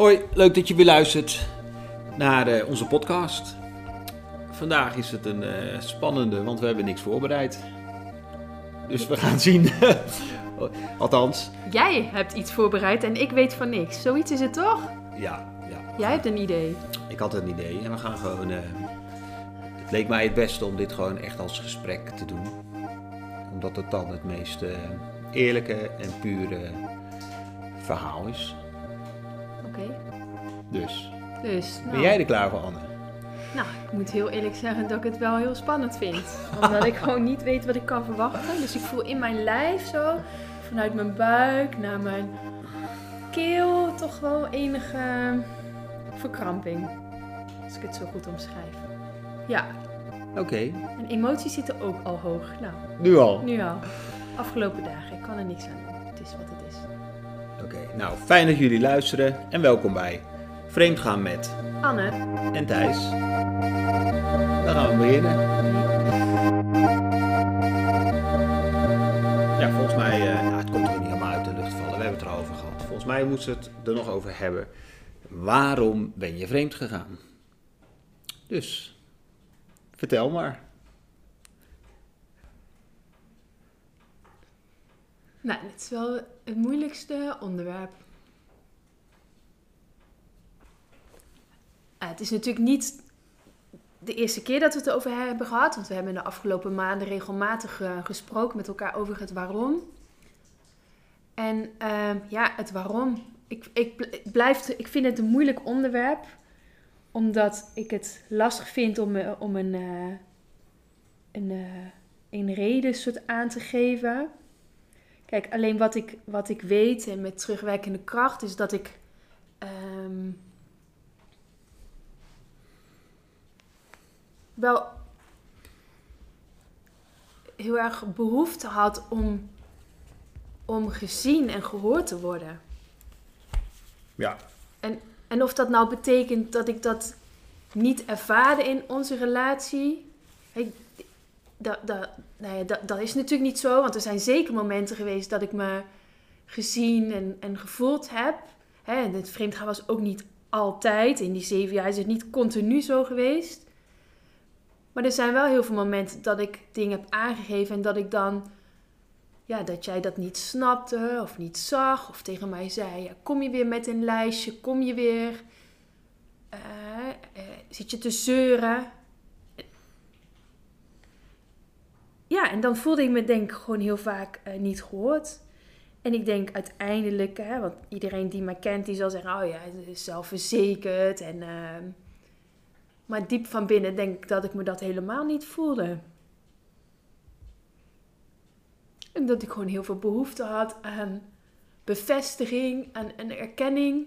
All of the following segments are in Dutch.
Hoi, leuk dat je weer luistert naar eh, onze podcast. Vandaag is het een eh, spannende, want we hebben niks voorbereid. Dus we gaan zien. Althans, Jij hebt iets voorbereid en ik weet van niks. Zoiets is het toch? ja, ja. Jij hebt een idee. Ik had een idee en we gaan gewoon. eh, het leek mij het beste om dit gewoon echt als gesprek te doen. Omdat het dan het meest eerlijke en pure verhaal is. Oké. Dus, Dus, nou, ben jij er klaar voor, Anne? nou, ik moet heel eerlijk zeggen dat ik het wel heel spannend vind. Omdat ik gewoon niet weet wat ik kan verwachten. Dus ik voel in mijn lijf zo, vanuit mijn buik naar mijn keel, toch wel enige verkramping. Als ik het zo goed omschrijf. Ja, Oké, en emoties zitten ook al hoog. Nou, nu al. nu al. Afgelopen dagen. Ik kan er niks aan doen. Het is wat het Oké, nou fijn dat jullie luisteren en welkom bij Vreemdgaan met Anne, en Thijs. Dan gaan we beginnen. Ja, volgens mij, ja, het komt er niet helemaal uit de lucht vallen. We hebben het erover gehad. Volgens mij moeten ze het er nog over hebben. Waarom ben je vreemd gegaan? Dus, vertel maar. Nou, dit is wel het moeilijkste onderwerp. Ah, het is natuurlijk niet de eerste keer dat we het erover hebben gehad. Want we hebben in de afgelopen maanden regelmatig eh, gesproken met elkaar over het waarom. En ehm, ja, het waarom. Ik, ik, bl- ik blijf, ik vind het een moeilijk onderwerp. Omdat ik het lastig vind om, eh, om een, eh, een, eh, een reden soort aan te geven. Kijk, alleen wat ik, wat ik weet en met terugwerkende kracht is dat ik. ehm, wel heel erg behoefte had om, om gezien en gehoord te worden. Ja. En of dat nou betekent dat ik dat niet ervaarde in onze relatie. Dat, dat, nou dat, dat is natuurlijk niet zo, want er zijn zeker momenten geweest dat ik me gezien en, en gevoeld heb. Hè, en het vreemdgaan was ook niet altijd. In die zeven jaar is het niet continu zo geweest. Maar er zijn wel heel veel momenten dat ik dingen heb aangegeven en dat ik dan, ja, dat jij dat niet snapte of niet zag of tegen mij zei, ja, kom je weer met een lijstje, kom je weer, eh, eh, zit je te zeuren. Ja, en dan voelde ik me denk ik gewoon heel vaak eh, niet gehoord. En ik denk uiteindelijk, hè, want iedereen die me kent, die zal zeggen, oh ja, het is zelfverzekerd. En, ehm, maar diep van binnen denk ik dat ik me dat helemaal niet voelde. En dat ik gewoon heel veel behoefte had aan bevestiging, aan een erkenning.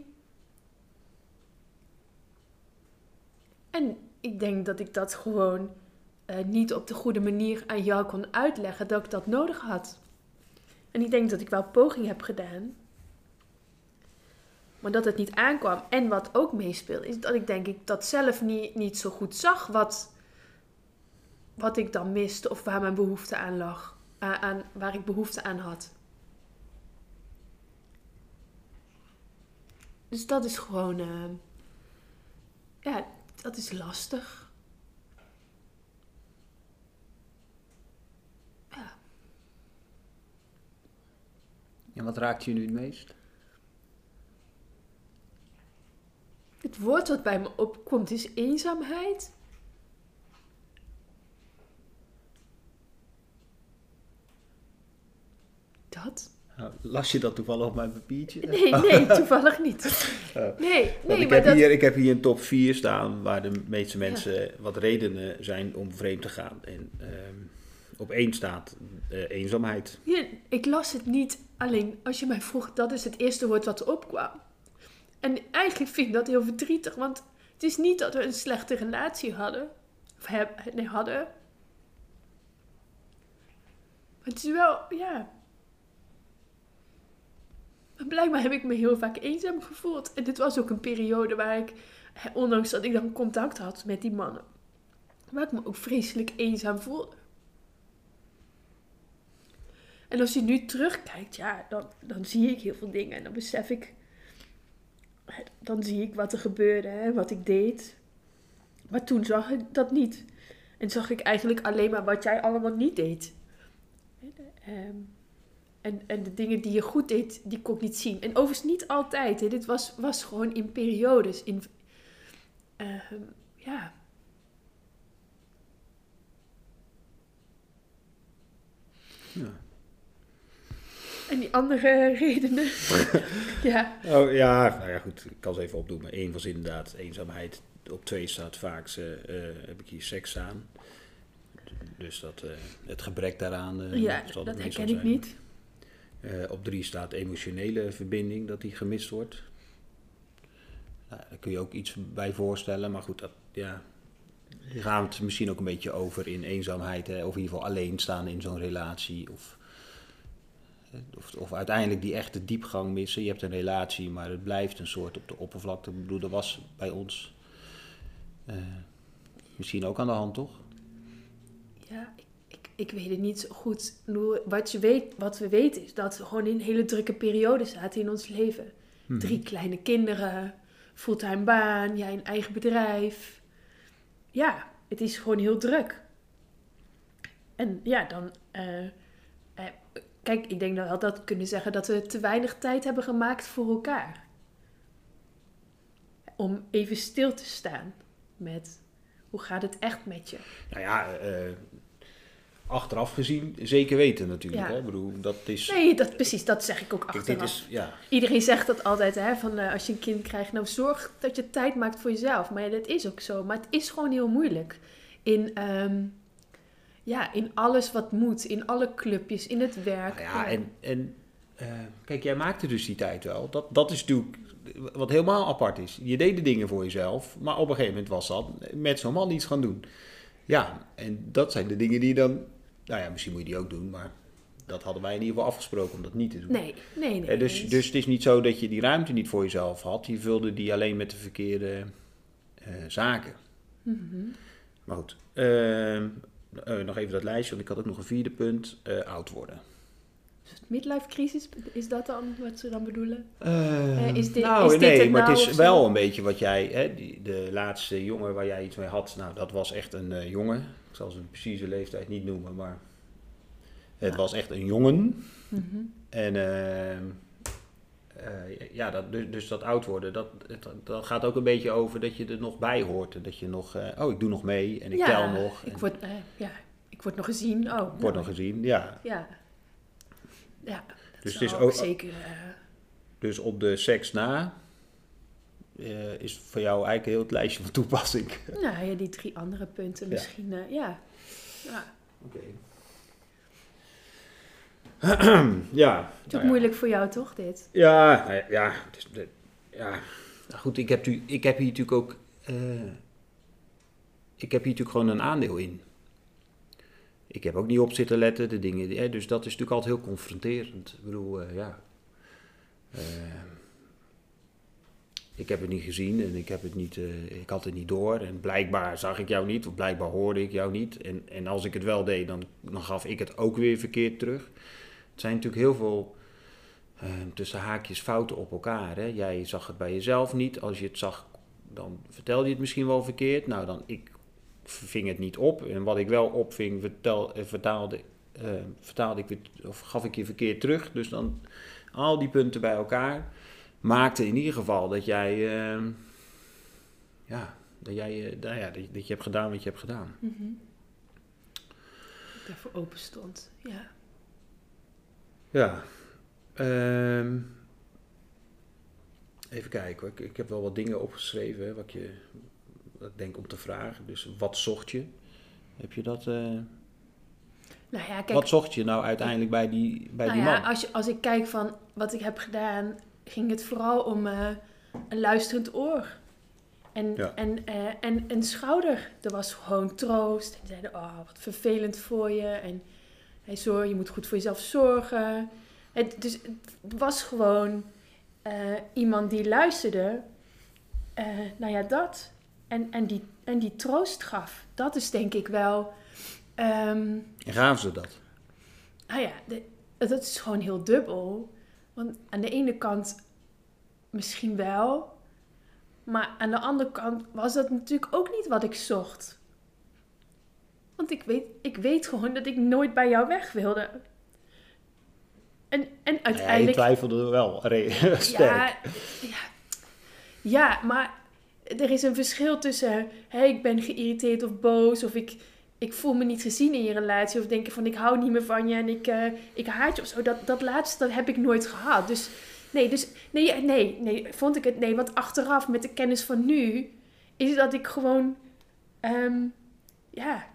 En ik denk dat ik dat gewoon eh, niet op de goede manier aan jou kon uitleggen dat ik dat nodig had. En ik denk dat ik wel poging heb gedaan. Maar dat het niet aankwam. En wat ook meespeelt, is dat ik denk ik dat zelf niet, niet zo goed zag wat, wat ik dan miste of waar mijn behoefte aan lag. aan, waar ik behoefte aan had. Dus dat is gewoon, eh, ja, dat is lastig. En wat raakt je nu het meest? Het woord wat bij me opkomt is eenzaamheid. Dat? Nou, las je dat toevallig op mijn papiertje? Nee, nee, toevallig niet. Oh. Nee, nee, ik, maar heb dat... hier, ik heb hier een top 4 staan waar de meeste mensen wat redenen zijn om vreemd te gaan. En ehm, op één staat eh, eenzaamheid. Ja, ik las het niet. Alleen als je mij vroeg, dat is het eerste woord wat opkwam. En eigenlijk vind ik dat heel verdrietig, want het is niet dat we een slechte relatie hadden. Of nee, hadden. Maar het is wel, ja. Maar blijkbaar heb ik me heel vaak eenzaam gevoeld. En dit was ook een periode waar ik, hè, ondanks dat ik dan contact had met die mannen, waar ik me ook vreselijk eenzaam voelde. En als je nu terugkijkt, ja, dan, dan zie ik heel veel dingen en dan besef ik dan zie ik wat er gebeurde, wat ik deed. Maar toen zag ik dat niet. En zag ik eigenlijk alleen maar wat jij allemaal niet deed. Ehm, en, en de dingen die je goed deed, die kon ik niet zien. En overigens niet altijd. Hè. Dit was, was gewoon in periodes. In, ehm, ja. Ja. En die andere redenen. ja. Oh ja, nou ja, goed. Ik kan ze even opdoen. Maar één was inderdaad eenzaamheid. Op twee staat vaak, uh, heb ik hier seks staan. Dus dat, uh, het gebrek daaraan. Uh, ja, dat, herken ik niet. Op drie staat emotionele verbinding, dat die gemist wordt. Nou, daar kun je ook iets bij voorstellen, maar goed, dat, ja, gaan het misschien ook een beetje over in eenzaamheid, hè, of in ieder geval alleen staan in zo'n relatie. Of, of, of, uiteindelijk die echte diepgang missen. Je hebt een relatie, maar het blijft een soort op de oppervlakte. Ik bedoel, dat was bij ons uh, misschien ook aan de hand, toch? Ja, ik, ik, ik weet het niet zo goed. Wat, je weet, wat we weten is dat we gewoon in hele drukke periode zaten in ons leven. Hmm. Drie kleine kinderen, fulltime baan, jij een eigen bedrijf. Ja, het is gewoon heel druk. En ja, dan. Uh, kijk, ik denk dat we altijd kunnen zeggen dat we te weinig tijd hebben gemaakt voor elkaar. Om even stil te staan met hoe gaat het echt met je? Nou ja, uh, achteraf gezien zeker weten natuurlijk. Ja. Hè? Ik bedoel, dat is... Nee, dat, precies, dat zeg ik ook achteraf. Dit is, ja. Iedereen zegt dat altijd, hè, van uh, als je een kind krijgt, nou zorg dat je tijd maakt voor jezelf. Maar ja, dat is ook zo. Maar het is gewoon heel moeilijk. In, um, ja, in alles wat moet, in alle clubjes, in het werk. Nou ja, en, en uh, kijk, jij maakte dus die tijd wel. Dat, dat is natuurlijk wat helemaal apart is. Je deed de dingen voor jezelf, maar op een gegeven moment was dat met zo'n man iets gaan doen. Ja, en dat zijn de dingen die dan nou ja, misschien moet je die ook doen, maar dat hadden wij in ieder geval afgesproken om dat niet te doen. Nee, nee, nee. Eh, dus, dus het is niet zo dat je die ruimte niet voor jezelf had. Je vulde die alleen met de verkeerde uh, zaken. Mm Maar goed, uh, nog even dat lijstje, want ik had ook nog een vierde punt. oud worden. Midlife crisis, is dat dan wat ze dan bedoelen? is dit, nou, is nee, maar het is wel een beetje wat jij, hè, die, de laatste jongen waar jij iets mee had, nou dat was echt een jongen ik zal zijn precieze leeftijd niet noemen, maar het was echt een jongen. Mm En uh, uh, ja, dat, dus, dus, dat oud worden, dat, dat gaat ook een beetje over dat je er nog bij hoort. Dat je nog, uh, oh, ik doe nog mee en ik ja, tel nog. Ik word, ja, ik word nog gezien. Oh, word nou. nog gezien, ja. Ja, ja dat dus is, het is ook, zeker. Dus op de seks na is voor jou eigenlijk heel het lijstje van toepassing. Nou ja, die drie andere punten misschien, ja. Ja. ja. Oké. ja. Het is nou, moeilijk voor jou toch, dit? Ja, nou ja, het is, ja. Nou goed, ik heb, ik heb hier natuurlijk ook... Uh, ik heb hier natuurlijk gewoon een aandeel in. Ik heb ook niet op zitten letten, de dingen... Die, dus dat is natuurlijk altijd heel confronterend. Ik bedoel, ja ik heb het niet gezien en ik, heb het niet, uh, ik had het niet door. En blijkbaar zag ik jou niet, of blijkbaar hoorde ik jou niet. En, en als ik het wel deed, dan, dan gaf ik het ook weer verkeerd terug. Het zijn natuurlijk heel veel uh, tussen haakjes fouten op elkaar. Hè? Jij zag het bij jezelf niet. Als je het zag, dan vertelde je het misschien wel verkeerd. Nou, dan ik ving het niet op. En wat ik wel opving, vertel, uh, vertaalde, vertaalde ik weer, of gaf ik je verkeerd terug. Dus dan al die punten bij elkaar maakte in ieder geval dat jij, uh, ja, dat, jij uh, nou ja, dat, je hebt gedaan wat je hebt gedaan. Mm -hmm. Daarvoor open stond, ja. Ja. Um, even kijken hoor. Ik, ik, heb wel wat dingen opgeschreven hè, wat, je, wat ik denk om te vragen. Dus wat zocht je? Heb je dat... Uh, nou ja, kijk, wat zocht je nou uiteindelijk bij die, bij nou die ja, man? Als, je, als ik kijk van wat ik heb gedaan ging het vooral om uh, een luisterend oor. En, ja. en, uh, en een schouder. Er was gewoon troost. En zeiden, oh, wat vervelend voor je. En zorg, je moet goed voor jezelf zorgen. Het, dus het was gewoon uh, iemand die luisterde. nou ja, dat. En, en, die, en die troost gaf. Dat is denk ik wel... Um, gaven ze dat? Nou ja, de, dat is gewoon heel dubbel. Want aan de ene kant misschien wel, Maar aan de andere kant was dat natuurlijk ook niet wat ik zocht. Want ik weet, ik weet gewoon dat ik nooit bij jou weg wilde. En, en Ja, je uiteindelijk... twijfelde wel sterk. Ja, ja, ja, maar er is een verschil tussen... Hé, ik ben geïrriteerd of boos... of ik, ik voel me niet gezien in je relatie... of denken van ik hou niet meer van je... en ik, eh, ik haat je of zo. Dat, dat laatste dat heb ik nooit gehad. Dus nee, dus, nee, nee, nee, vond ik het... Nee, want achteraf met de kennis van nu... is dat ik gewoon... ehm, ja...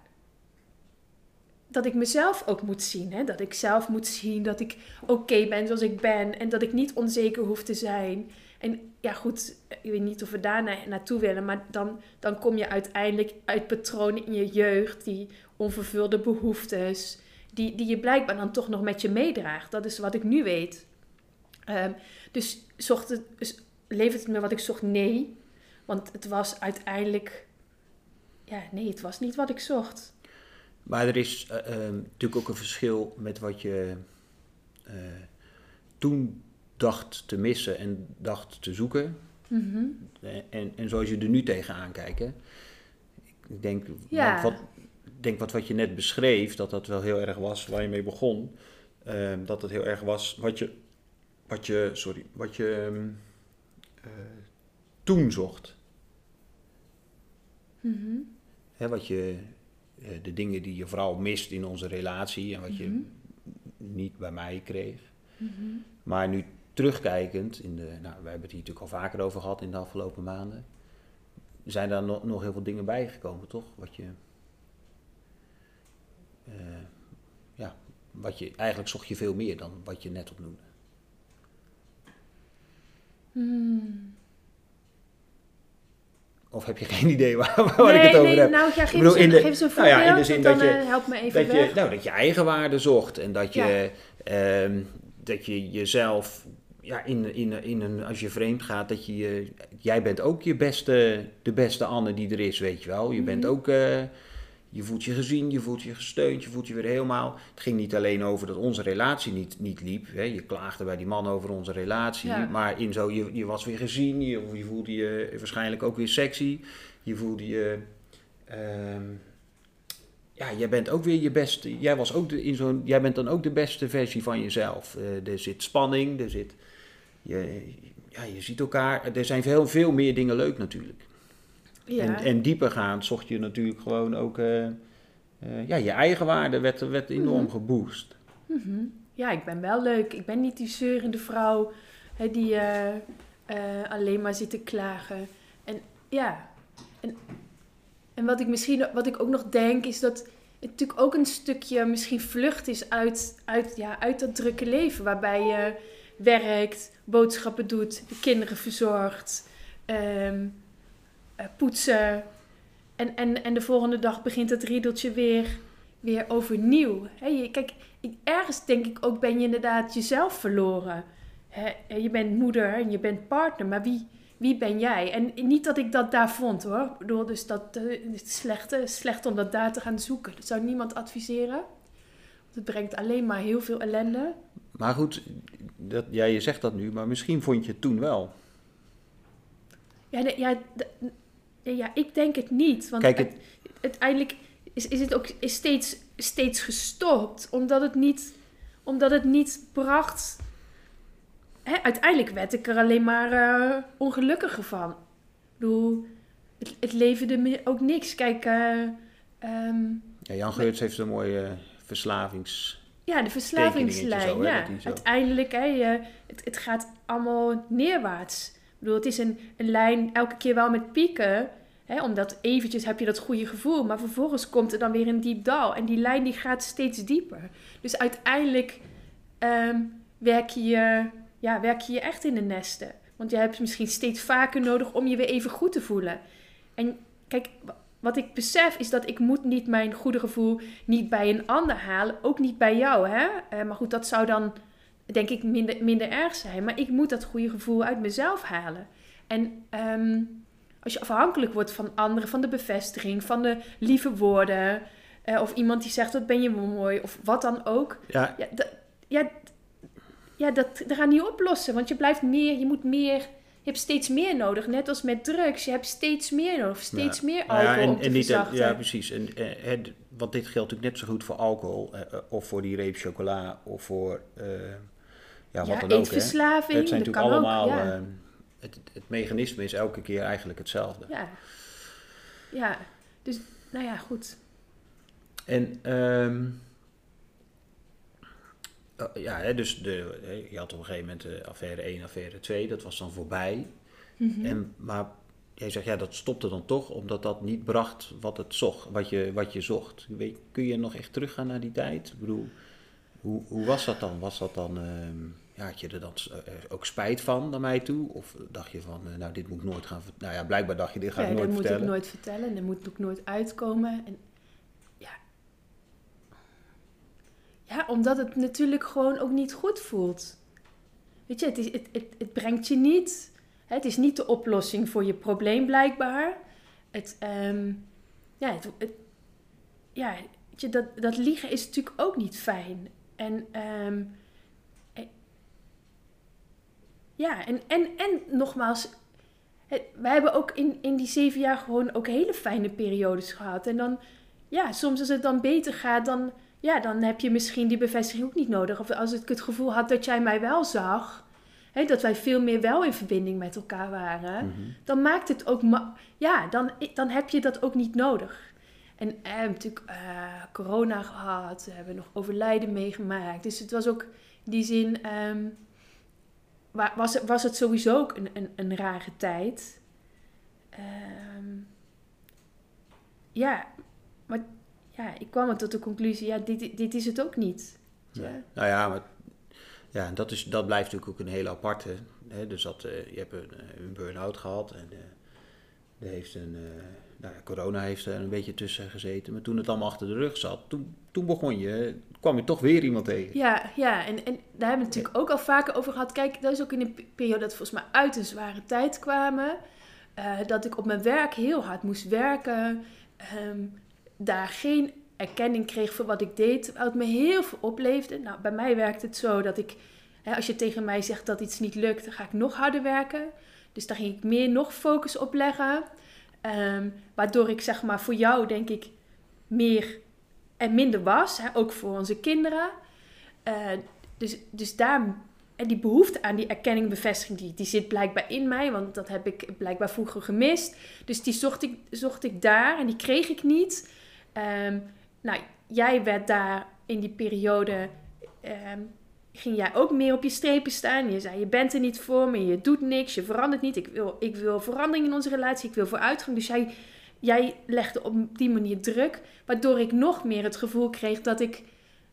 Dat ik mezelf ook moet zien. Hè? Dat ik zelf moet zien dat ik oké ben zoals ik ben. En dat ik niet onzeker hoef te zijn. En ja, goed, ik weet niet of we daar na- naartoe willen. Maar dan, dan kom je uiteindelijk uit patronen in je jeugd. Die onvervulde behoeftes. Die, die je blijkbaar dan toch nog met je meedraagt. Dat is wat ik nu weet. Ehm, dus zocht het, dus levert het me wat ik zocht? Nee. Want het was uiteindelijk... Ja, nee, het was niet wat ik zocht. Maar er is eh, eh, natuurlijk ook een verschil met wat je eh, toen dacht te missen en dacht te zoeken. Mhm. En, en zoals je er nu tegenaan kijkt. hè. Ik denk, Ja. wat, denk wat, wat je net beschreef, dat dat wel heel erg was waar je mee begon. eh, dat het heel erg was wat je, wat je, sorry, wat je ehm, eh, toen zocht. Mhm. Hè, wat je, de dingen die je vooral mist in onze relatie en wat je Mhm. niet bij mij kreeg. Mhm. Maar nu terugkijkend, in de, nou, we hebben het hier natuurlijk al vaker over gehad in de afgelopen maanden. Zijn daar nog, nog heel veel dingen bijgekomen, toch? Wat je, eh, ja, wat je, eigenlijk zocht je veel meer dan wat je net opnoemde. Hmm. Of heb je geen idee waar, waar ik het over nee, heb? nou ja, geef, bedoel, in een, de- geef eens een nou ja, voorbeeld, in de zin dat je- eh, helpt me even dat je, nou, dat je eigenwaarde zocht en dat je, Ja. ehm, dat je jezelf, ja, in, in, in een, als je vreemd gaat, dat je, je- jij bent ook je beste, de beste Anne die er is, weet je wel. Je bent Mhm. ook, eh, je voelt je gezien, je voelt je gesteund, je voelt je weer helemaal. Het ging niet alleen over dat onze relatie niet, niet liep. Hè. Je klaagde bij die man over onze relatie, Ja. maar in zo, je, je was weer gezien, je, je voelde je waarschijnlijk ook weer sexy. Je voelde je... ehm, ja, jij bent ook weer je beste. Jij, was ook de, in zo'n, jij bent dan ook de beste versie van jezelf. Eh, er zit spanning, er zit. Je, ja, je ziet elkaar. Er zijn veel, veel meer dingen leuk natuurlijk. Ja. En, en dieper gaan zocht je natuurlijk gewoon ook. eh, eh, ja, je eigen waarde werd, werd enorm Mhm. geboost. Mhm. Ja, ik ben wel leuk. Ik ben niet die zeurende vrouw hè, die eh, alleen maar zit te klagen. En ja, en, en wat ik misschien wat ik ook nog denk is dat het natuurlijk ook een stukje misschien vlucht is uit, uit, ja, uit dat drukke leven. Waarbij je werkt, boodschappen doet, de kinderen verzorgt, ehm, eh, poetsen. En, en, en de volgende dag begint het riedeltje weer, weer overnieuw. Hè, je, kijk, ergens denk ik ook ben je inderdaad jezelf verloren. Hè, en je bent moeder en je bent partner, maar wie, wie ben jij? En niet dat ik dat daar vond hoor. Ik bedoel, dus dat eh, het is slecht, om dat daar te gaan zoeken. Dat zou niemand adviseren. Want het brengt alleen maar heel veel ellende. Maar goed, dat, ja, je zegt dat nu, maar misschien vond je het toen wel. Ja, nee, ja, ja ik denk het niet. Want Kijk, het- uiteindelijk is, is het ook is steeds, steeds gestopt. Omdat het niet, omdat het niet bracht... Hè, uiteindelijk werd ik er alleen maar eh, ongelukkiger van. Ik bedoel, het, het leverde me ook niks. Kijk, eh, ehm, Ja, Jan Geurts heeft een mooie verslavings... Ja, de verslavingslijn. Zo, ja. Uiteindelijk, hè, je, het, het gaat allemaal neerwaarts. Ik bedoel, het is een, een lijn elke keer wel met pieken. Omdat eventjes heb je dat goede gevoel. Maar vervolgens komt er dan weer een diep dal. En die lijn die gaat steeds dieper. Dus uiteindelijk ehm, werk, je, ja, werk je je echt in de nesten. Want je hebt misschien steeds vaker nodig om je weer even goed te voelen. En kijk, wa- wat ik besef is dat ik moet niet mijn goede gevoel niet bij een ander halen. Ook niet bij jou, hè. Eh, maar goed, dat zou dan denk ik minder, minder erg zijn. Maar ik moet dat goede gevoel uit mezelf halen. En ehm, als je afhankelijk wordt van anderen, van de bevestiging, van de lieve woorden... eh, of iemand die zegt, wat ben je mooi, of wat dan ook... Ja, Ja, dat, ja, dat, dat gaat niet oplossen. Want je blijft meer, je moet meer, je hebt steeds meer nodig. Net als met drugs. Je hebt steeds meer nodig. Steeds Ja. meer Nou ja, alcohol om te niet, eh. Ja, precies. En, eh, het- want dit geldt natuurlijk net zo goed voor alcohol. eh, eh, of voor die reep chocola. Of voor... eh, ja, wat ja, dan ook. Hè. Het zijn dat natuurlijk allemaal... ook, ja. eh, het, het mechanisme is elke keer eigenlijk hetzelfde. ja. ja, dus nou ja, goed. En ehm, oh, ja, dus de, je had op een gegeven moment eh, affaire 1, affaire 2, dat was dan voorbij. Mhm. En, maar jij zegt, ja, dat stopte dan toch, omdat dat niet bracht wat, het zocht, wat, je, wat je zocht. Weet, kun je nog echt teruggaan naar die tijd? Ik bedoel, hoe, hoe was dat dan? Was dat dan, ehm, ja, had je er dan eh, ook spijt van naar mij toe? Of dacht je van, eh, nou, dit moet ik nooit gaan vertellen? Nou ja, blijkbaar dacht je, dit ga ja, ik nooit dat moet vertellen. ik nooit vertellen. En dat moet ook nooit uitkomen. En ja. ja, omdat het natuurlijk gewoon ook niet goed voelt. Weet je, het, is, het, het, het brengt je niet. Het is niet de oplossing voor je probleem blijkbaar. Het, ehm, ja, het, het- ja weet je, dat, dat liegen is natuurlijk ook niet fijn. En ehm, eh, ja, en, en, en nogmaals, wij hebben ook in, in die zeven jaar gewoon ook hele fijne periodes gehad. En dan, ja, soms als het dan beter gaat, dan, ja, dan heb je misschien die bevestiging ook niet nodig. Of als ik het gevoel had dat jij mij wel zag, hè, dat wij veel meer wel in verbinding met elkaar waren, Mhm. dan maakt het ook, ma- ja, dan, dan heb je dat ook niet nodig. En we hebben natuurlijk eh, corona gehad, we hebben nog overlijden meegemaakt. Dus het was ook in die zin, ehm, was, het- was het sowieso ook een, een, een rare tijd. Ehm, ja, maar ja, ik kwam er tot de conclusie, ja, dit, dit is het ook niet. Ja. Nee. Nou ja, maar ja, dat, is, dat blijft natuurlijk ook een hele aparte. Hè? Dus dat, eh, je hebt een, eh, een burn-out gehad en eh, er heeft een, nou ja, corona heeft er een beetje tussen gezeten. Maar toen het allemaal achter de rug zat, toen, toen begon je, kwam je toch weer iemand tegen. Ja, ja en, en daar hebben we natuurlijk ook al vaker over gehad. Kijk, dat is ook in een pe- periode dat we volgens mij uit een zware tijd kwamen. Eh, dat ik op mijn werk heel hard moest werken. ehm, daar geen erkenning kreeg voor wat ik deed. Het me heel veel opleverde. Nou, bij mij werkt het zo dat ik... Hè, als je tegen mij zegt dat iets niet lukt, dan ga ik nog harder werken. Dus daar ging ik meer nog focus op leggen. Ehm, waardoor ik zeg maar voor jou denk ik meer en minder was. Hè, ook voor onze kinderen. Eh, dus, dus daar, en die behoefte aan die erkenning en bevestiging, die, die zit blijkbaar in mij, want dat heb ik blijkbaar vroeger gemist. Dus die zocht ik, zocht ik daar en die kreeg ik niet. Ehm, nou, jij werd daar in die periode, ehm, ging jij ook meer op je strepen staan. Je zei, je bent er niet voor me, je doet niks, je verandert niet. Ik wil, ik wil verandering in onze relatie, ik wil vooruitgang. Dus jij, jij legde op die manier druk, waardoor ik nog meer het gevoel kreeg dat ik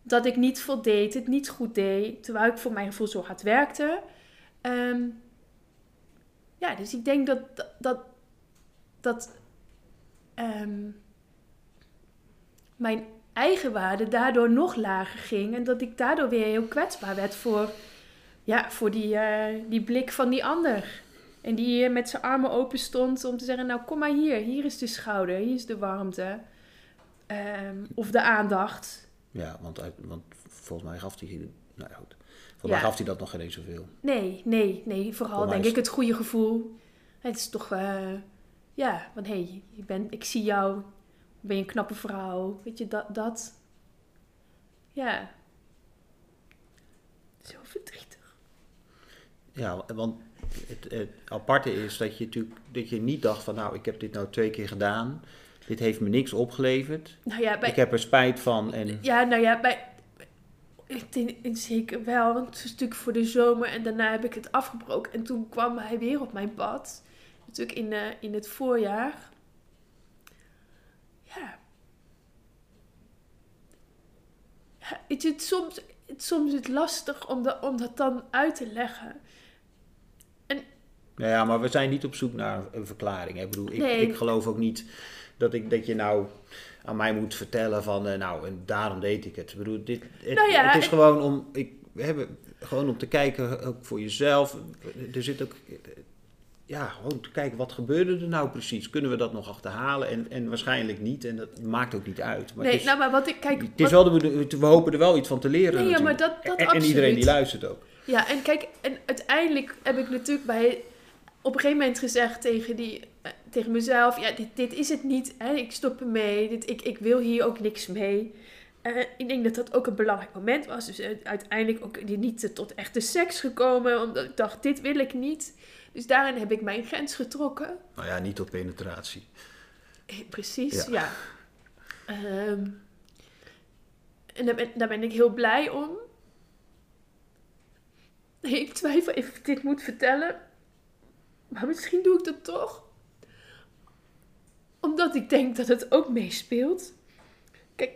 dat ik niet voldeed, het niet goed deed, terwijl ik voor mijn gevoel zo hard werkte. Ehm, ja, dus ik denk dat dat, dat, ehm, mijn eigen waarde daardoor nog lager ging en dat ik daardoor weer heel kwetsbaar werd voor, ja, voor die, eh, die blik van die ander. En die eh, met zijn armen open stond om te zeggen, nou kom maar hier, hier is de schouder, hier is de warmte. Ehm, of de aandacht. Ja, want, want volgens mij gaf hij, nou ja, goed. Volgens Ja. mij gaf hij dat nog geen eens zoveel. Nee, nee, nee. Vooral denk is- ik het goede gevoel. Het is toch, eh, ja, van hé, hey, je bent- ik zie jou, ben je een knappe vrouw, weet je, dat, dat. Ja. Zo verdrietig. Ja, want het, het aparte is dat je natuurlijk dat je niet dacht van nou, ik heb dit nou twee keer gedaan. Dit heeft me niks opgeleverd. Nou ja, bij, Ik heb er spijt van en ja, nou ja, bij, ik denk in zeker wel, want het is natuurlijk voor de zomer en daarna heb ik het afgebroken. En toen kwam hij weer op mijn pad, natuurlijk in, eh, in het voorjaar. Ja. Ja, weet je, het, soms, het, soms is het lastig om, dat om dat dan uit te leggen. Nou ja, maar we zijn niet op zoek naar een verklaring. hè. Ik bedoel, ik, Nee. ik geloof ook niet dat, ik, dat je nou aan mij moet vertellen van, eh, nou, en daarom deed ik het. Ik bedoel, dit, het, Nou ja, het is ik- gewoon om, ik, we hebben gewoon om te kijken, ook voor jezelf. Er zit ook, ja, gewoon te kijken, wat gebeurde er nou precies? Kunnen we dat nog achterhalen? En, en waarschijnlijk niet, en dat maakt ook niet uit. Maar nee, het is, nou maar wat ik, kijk... het is wat- wel de, we hopen er wel iets van te leren Nee, ja, maar dat, dat en, en iedereen die luistert ook. Ja, en kijk, en uiteindelijk heb ik natuurlijk bij op een gegeven moment gezegd tegen, die, eh, tegen mezelf: Ja, dit, dit is het niet. Hè? Ik stop ermee. Dit, ik, ik wil hier ook niks mee. Eh, ik denk dat dat ook een belangrijk moment was. Dus eh, uiteindelijk ook niet tot echte seks gekomen. Omdat ik dacht: Dit wil ik niet. Dus daarin heb ik mijn grens getrokken. Nou ja, niet tot penetratie. precies, ja. Ehm, en daar ben, daar ben ik heel blij om. ik twijfel even of ik dit moet vertellen. Maar misschien doe ik dat toch. Omdat ik denk dat het ook meespeelt. Kijk,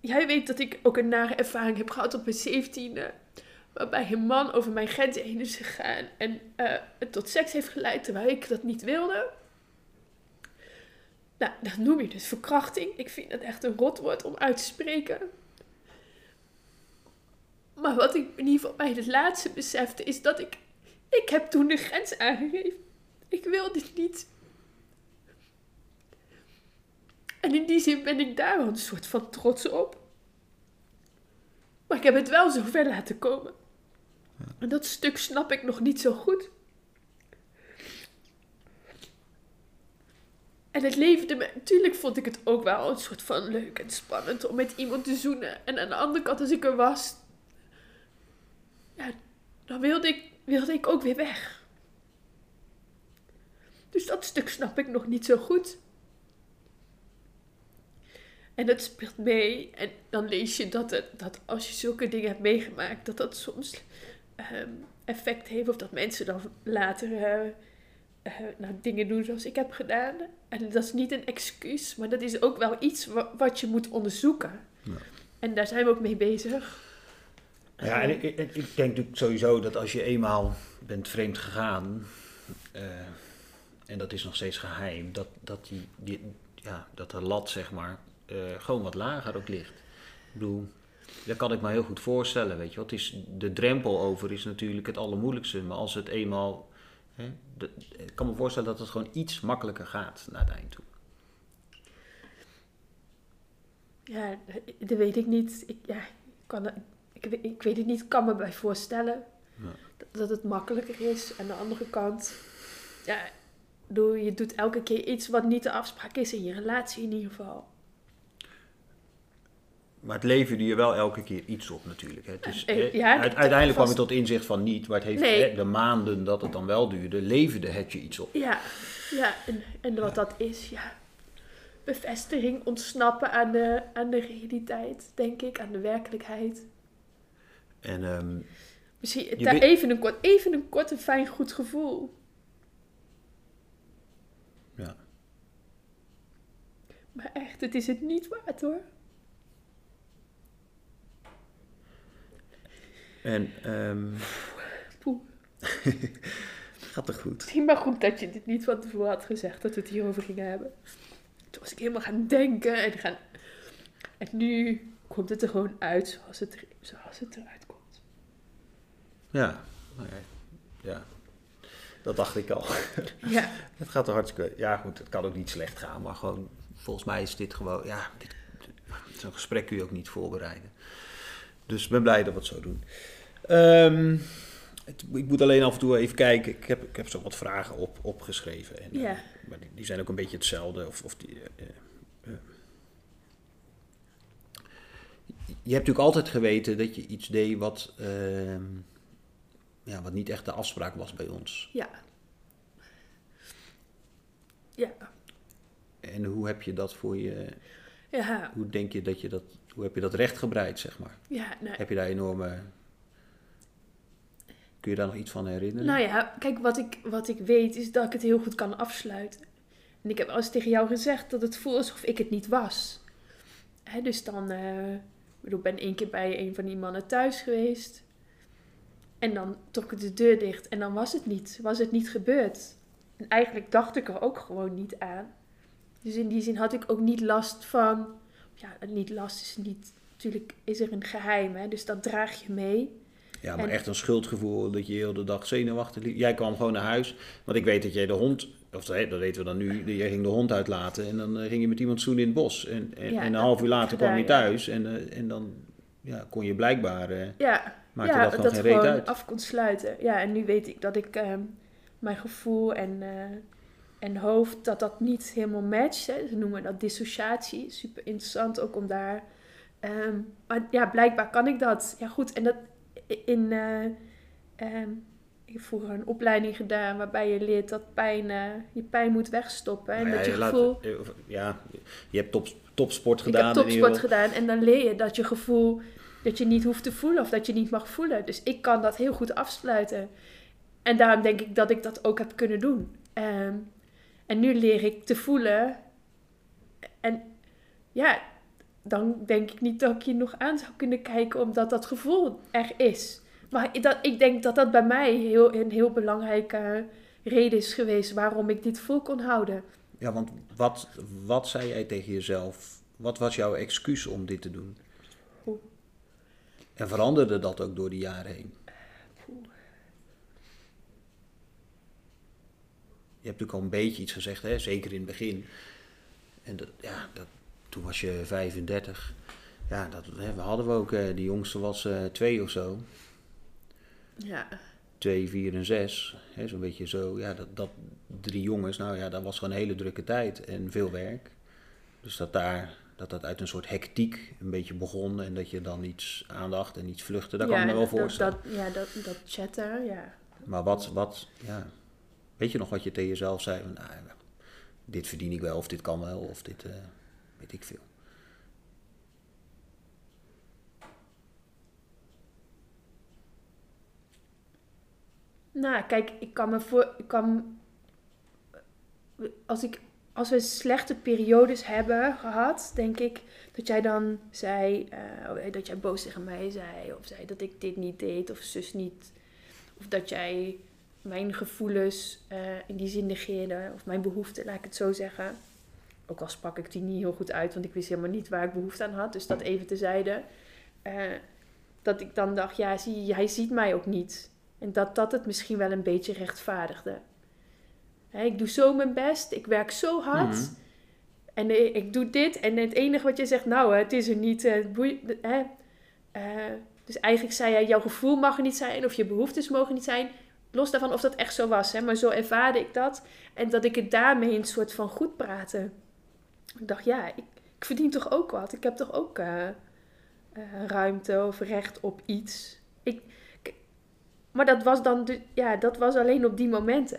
jij weet dat ik ook een nare ervaring heb gehad op mijn zeventiende. Waarbij een man over mijn grens heen is gegaan en uh, het tot seks heeft geleid terwijl ik dat niet wilde. Nou, dat noem je dus verkrachting. Ik vind dat echt een rotwoord om uit te spreken. Maar wat ik in ieder geval bij het laatste besefte, is dat ik... Ik heb toen de grens aangegeven. Ik wil dit niet. En in die zin ben ik daar wel een soort van trots op. Maar ik heb het wel zo ver laten komen. En dat stuk snap ik nog niet zo goed. En het leverde me, natuurlijk vond ik het ook wel een soort van leuk en spannend om met iemand te zoenen. En aan de andere kant, als ik er was, ja, dan wilde ik, wilde ik ook weer weg. Dus dat stuk snap ik nog niet zo goed. En dat speelt mee. En dan lees je dat, het, dat als je zulke dingen hebt meegemaakt, dat dat soms ehm, effect heeft. Of dat mensen dan later uh, nou, dingen doen zoals ik heb gedaan. En dat is niet een excuus, maar dat is ook wel iets wat, wat je moet onderzoeken. Ja. En daar zijn we ook mee bezig. Ja, en ik, ik, denk natuurlijk sowieso dat als je eenmaal bent vreemd gegaan, uh, en dat is nog steeds geheim, dat, dat, die, ja, dat de lat zeg maar uh, gewoon wat lager ook ligt. Ik bedoel, dat kan ik me heel goed voorstellen, weet je wat. Is, de drempel over is natuurlijk het allermoeilijkste, maar als het eenmaal, hè, ik kan me voorstellen dat het gewoon iets makkelijker gaat naar het eind toe. Ja, dat weet ik niet. Ik, ja, ik kan, ik, ik weet het niet, ik kan me bij voorstellen ja. dat, dat, het makkelijker is. Aan de andere kant, ja, doe, je doet elke keer iets wat niet de afspraak is in je relatie in ieder geval. Maar het leverde je wel elke keer iets op natuurlijk. Hè. Dus, ja, uiteindelijk kwam je tot inzicht van niet, maar het heeft de maanden dat het dan wel duurde, leverde het je iets op. Ja, ja en, en wat dat is, ja. Bevestiging, ontsnappen aan de, aan de realiteit, denk ik, aan de werkelijkheid. En, um, Misschien daar even, een kort, even een kort en fijn goed gevoel. Ja. Maar echt, het is het niet waard hoor. En, um... Poeh. Gaat er goed. Misschien maar goed dat je dit niet van tevoren had gezegd, dat we het hierover gingen hebben. Toen was ik helemaal gaan denken en gaan... En nu komt het er gewoon uit zoals het, zoals het eruit Ja, ja. Dat dacht ik al. Ja. het gaat er hartstikke... Ja, goed, het kan ook niet slecht gaan, maar gewoon... Volgens mij is dit gewoon... Ja, zo'n gesprek kun je ook niet voorbereiden. Dus ik ben blij dat we het zo doen. Um, het, ik moet alleen af en toe even kijken. Ik heb, ik heb zo wat vragen op, opgeschreven. En, ja. Uh, maar die, die, zijn ook een beetje hetzelfde. Of, of die, uh, uh, je hebt natuurlijk altijd geweten dat je iets deed wat ehm, ja, wat niet echt de afspraak was bij ons. Ja. Ja. En hoe heb je dat voor je... Ja. Hoe denk je dat je dat... Hoe heb je dat rechtgebreid, zeg maar? Ja. Heb je daar enorme... Kun je daar nog iets van herinneren? Nou ja, kijk, wat ik, wat ik weet is dat ik het heel goed kan afsluiten. En ik heb al eens tegen jou gezegd dat het voelt alsof ik het niet was. Hè, dus dan... Uh, ik ben één keer bij een van die mannen thuis geweest. En dan trok ik de deur dicht en dan was het niet. Was het niet gebeurd. En eigenlijk dacht ik er ook gewoon niet aan. Dus in die zin had ik ook niet last van. Ja, niet last is niet. Natuurlijk is er een geheim, hè, dus dat draag je mee. Ja, maar echt een schuldgevoel dat je heel de dag zenuwachtig liep. Jij kwam gewoon naar huis, want ik weet dat jij de hond, of dat weten we dan nu, jij ging de hond uitlaten en dan eh, ging je met iemand zoenen in het bos. En, en, en een half uur later kwam je thuis en, uh, en dan ja, kon je blijkbaar. Uh, ja, Ja, dat, dat gewoon af kon sluiten. Ja, en nu weet ik dat ik, ehm, mijn gevoel en, eh, en hoofd, dat dat niet helemaal matcht. Hè. Ze noemen dat dissociatie. Super interessant ook om daar. ehm, maar ja, blijkbaar kan ik dat. Ja, goed. En dat in. eh, ehm, ik heb vroeger een opleiding gedaan waarbij je leert dat pijn, eh, je pijn moet wegstoppen. En Nou dat ja, je laat- gevoel. of- ja, je hebt top, topsport Ik gedaan. heb in ieder topsport gedaan en dan leer je dat je gevoel dat je niet hoeft te voelen of dat je niet mag voelen. Dus ik kan dat heel goed afsluiten. En daarom denk ik dat ik dat ook heb kunnen doen. Ehm, en nu leer ik te voelen. En ja, dan denk ik niet dat ik je nog aan zou kunnen kijken omdat dat gevoel er is. Maar dat, ik denk dat dat bij mij heel, een heel belangrijke reden is geweest waarom ik dit vol kon houden. Ja, want wat, wat zei jij tegen jezelf? Wat was jouw excuus om dit te doen? En veranderde dat ook door de jaren heen? Je hebt natuurlijk al een beetje iets gezegd, hè? zeker in het begin. En dat, ja, dat, toen was je 35. Ja, dat hè, we hadden we ook. eh, die jongste was eh, twee of zo. Ja, Twee, vier en zes. Hè, Zo'n beetje zo. Ja, dat, dat drie jongens. Nou ja, dat was gewoon een hele drukke tijd en veel werk. Dus dat daar, dat dat uit een soort hectiek een beetje begon. En dat je dan iets aandacht en iets vluchtte. Dat kan ik me wel voorstellen. Dat, ja, dat, dat chatten, ja. Maar wat, wat, ja. Weet je nog wat je tegen jezelf zei? Van, ah, dit verdien ik wel, of dit kan wel, of dit, eh, weet ik veel. Nou, kijk, ik kan me voor. Ik kan, als, ik, als we slechte periodes hebben gehad, denk ik dat jij dan zei. eh, dat jij boos tegen mij zei. Of zei dat ik dit niet deed, of zus niet. Of dat jij mijn gevoelens eh, in die zin negeerde. Of mijn behoeften, laat ik het zo zeggen. Ook al sprak ik die niet heel goed uit, want ik wist helemaal niet waar ik behoefte aan had. Dus dat even tezijde. Eh dat ik dan dacht, ja, zie, hij ziet mij ook niet. En dat dat het misschien wel een beetje rechtvaardigde. Ik doe zo mijn best, ik werk zo hard. Mhm. En ik doe dit. En het enige wat je zegt, nou, het is er niet. eh, hè. Eh, dus eigenlijk zei hij, jouw gevoel mag er niet zijn. Of je behoeftes mogen niet zijn. Los daarvan of dat echt zo was. Hè, maar zo ervaarde ik dat. En dat ik het daarmee een soort van goed praten. Ik dacht, ja, ik, ik verdien toch ook wat. Ik heb toch ook eh, ruimte of recht op iets. Ik, ik- maar dat was dan, ja, dat was alleen op die momenten.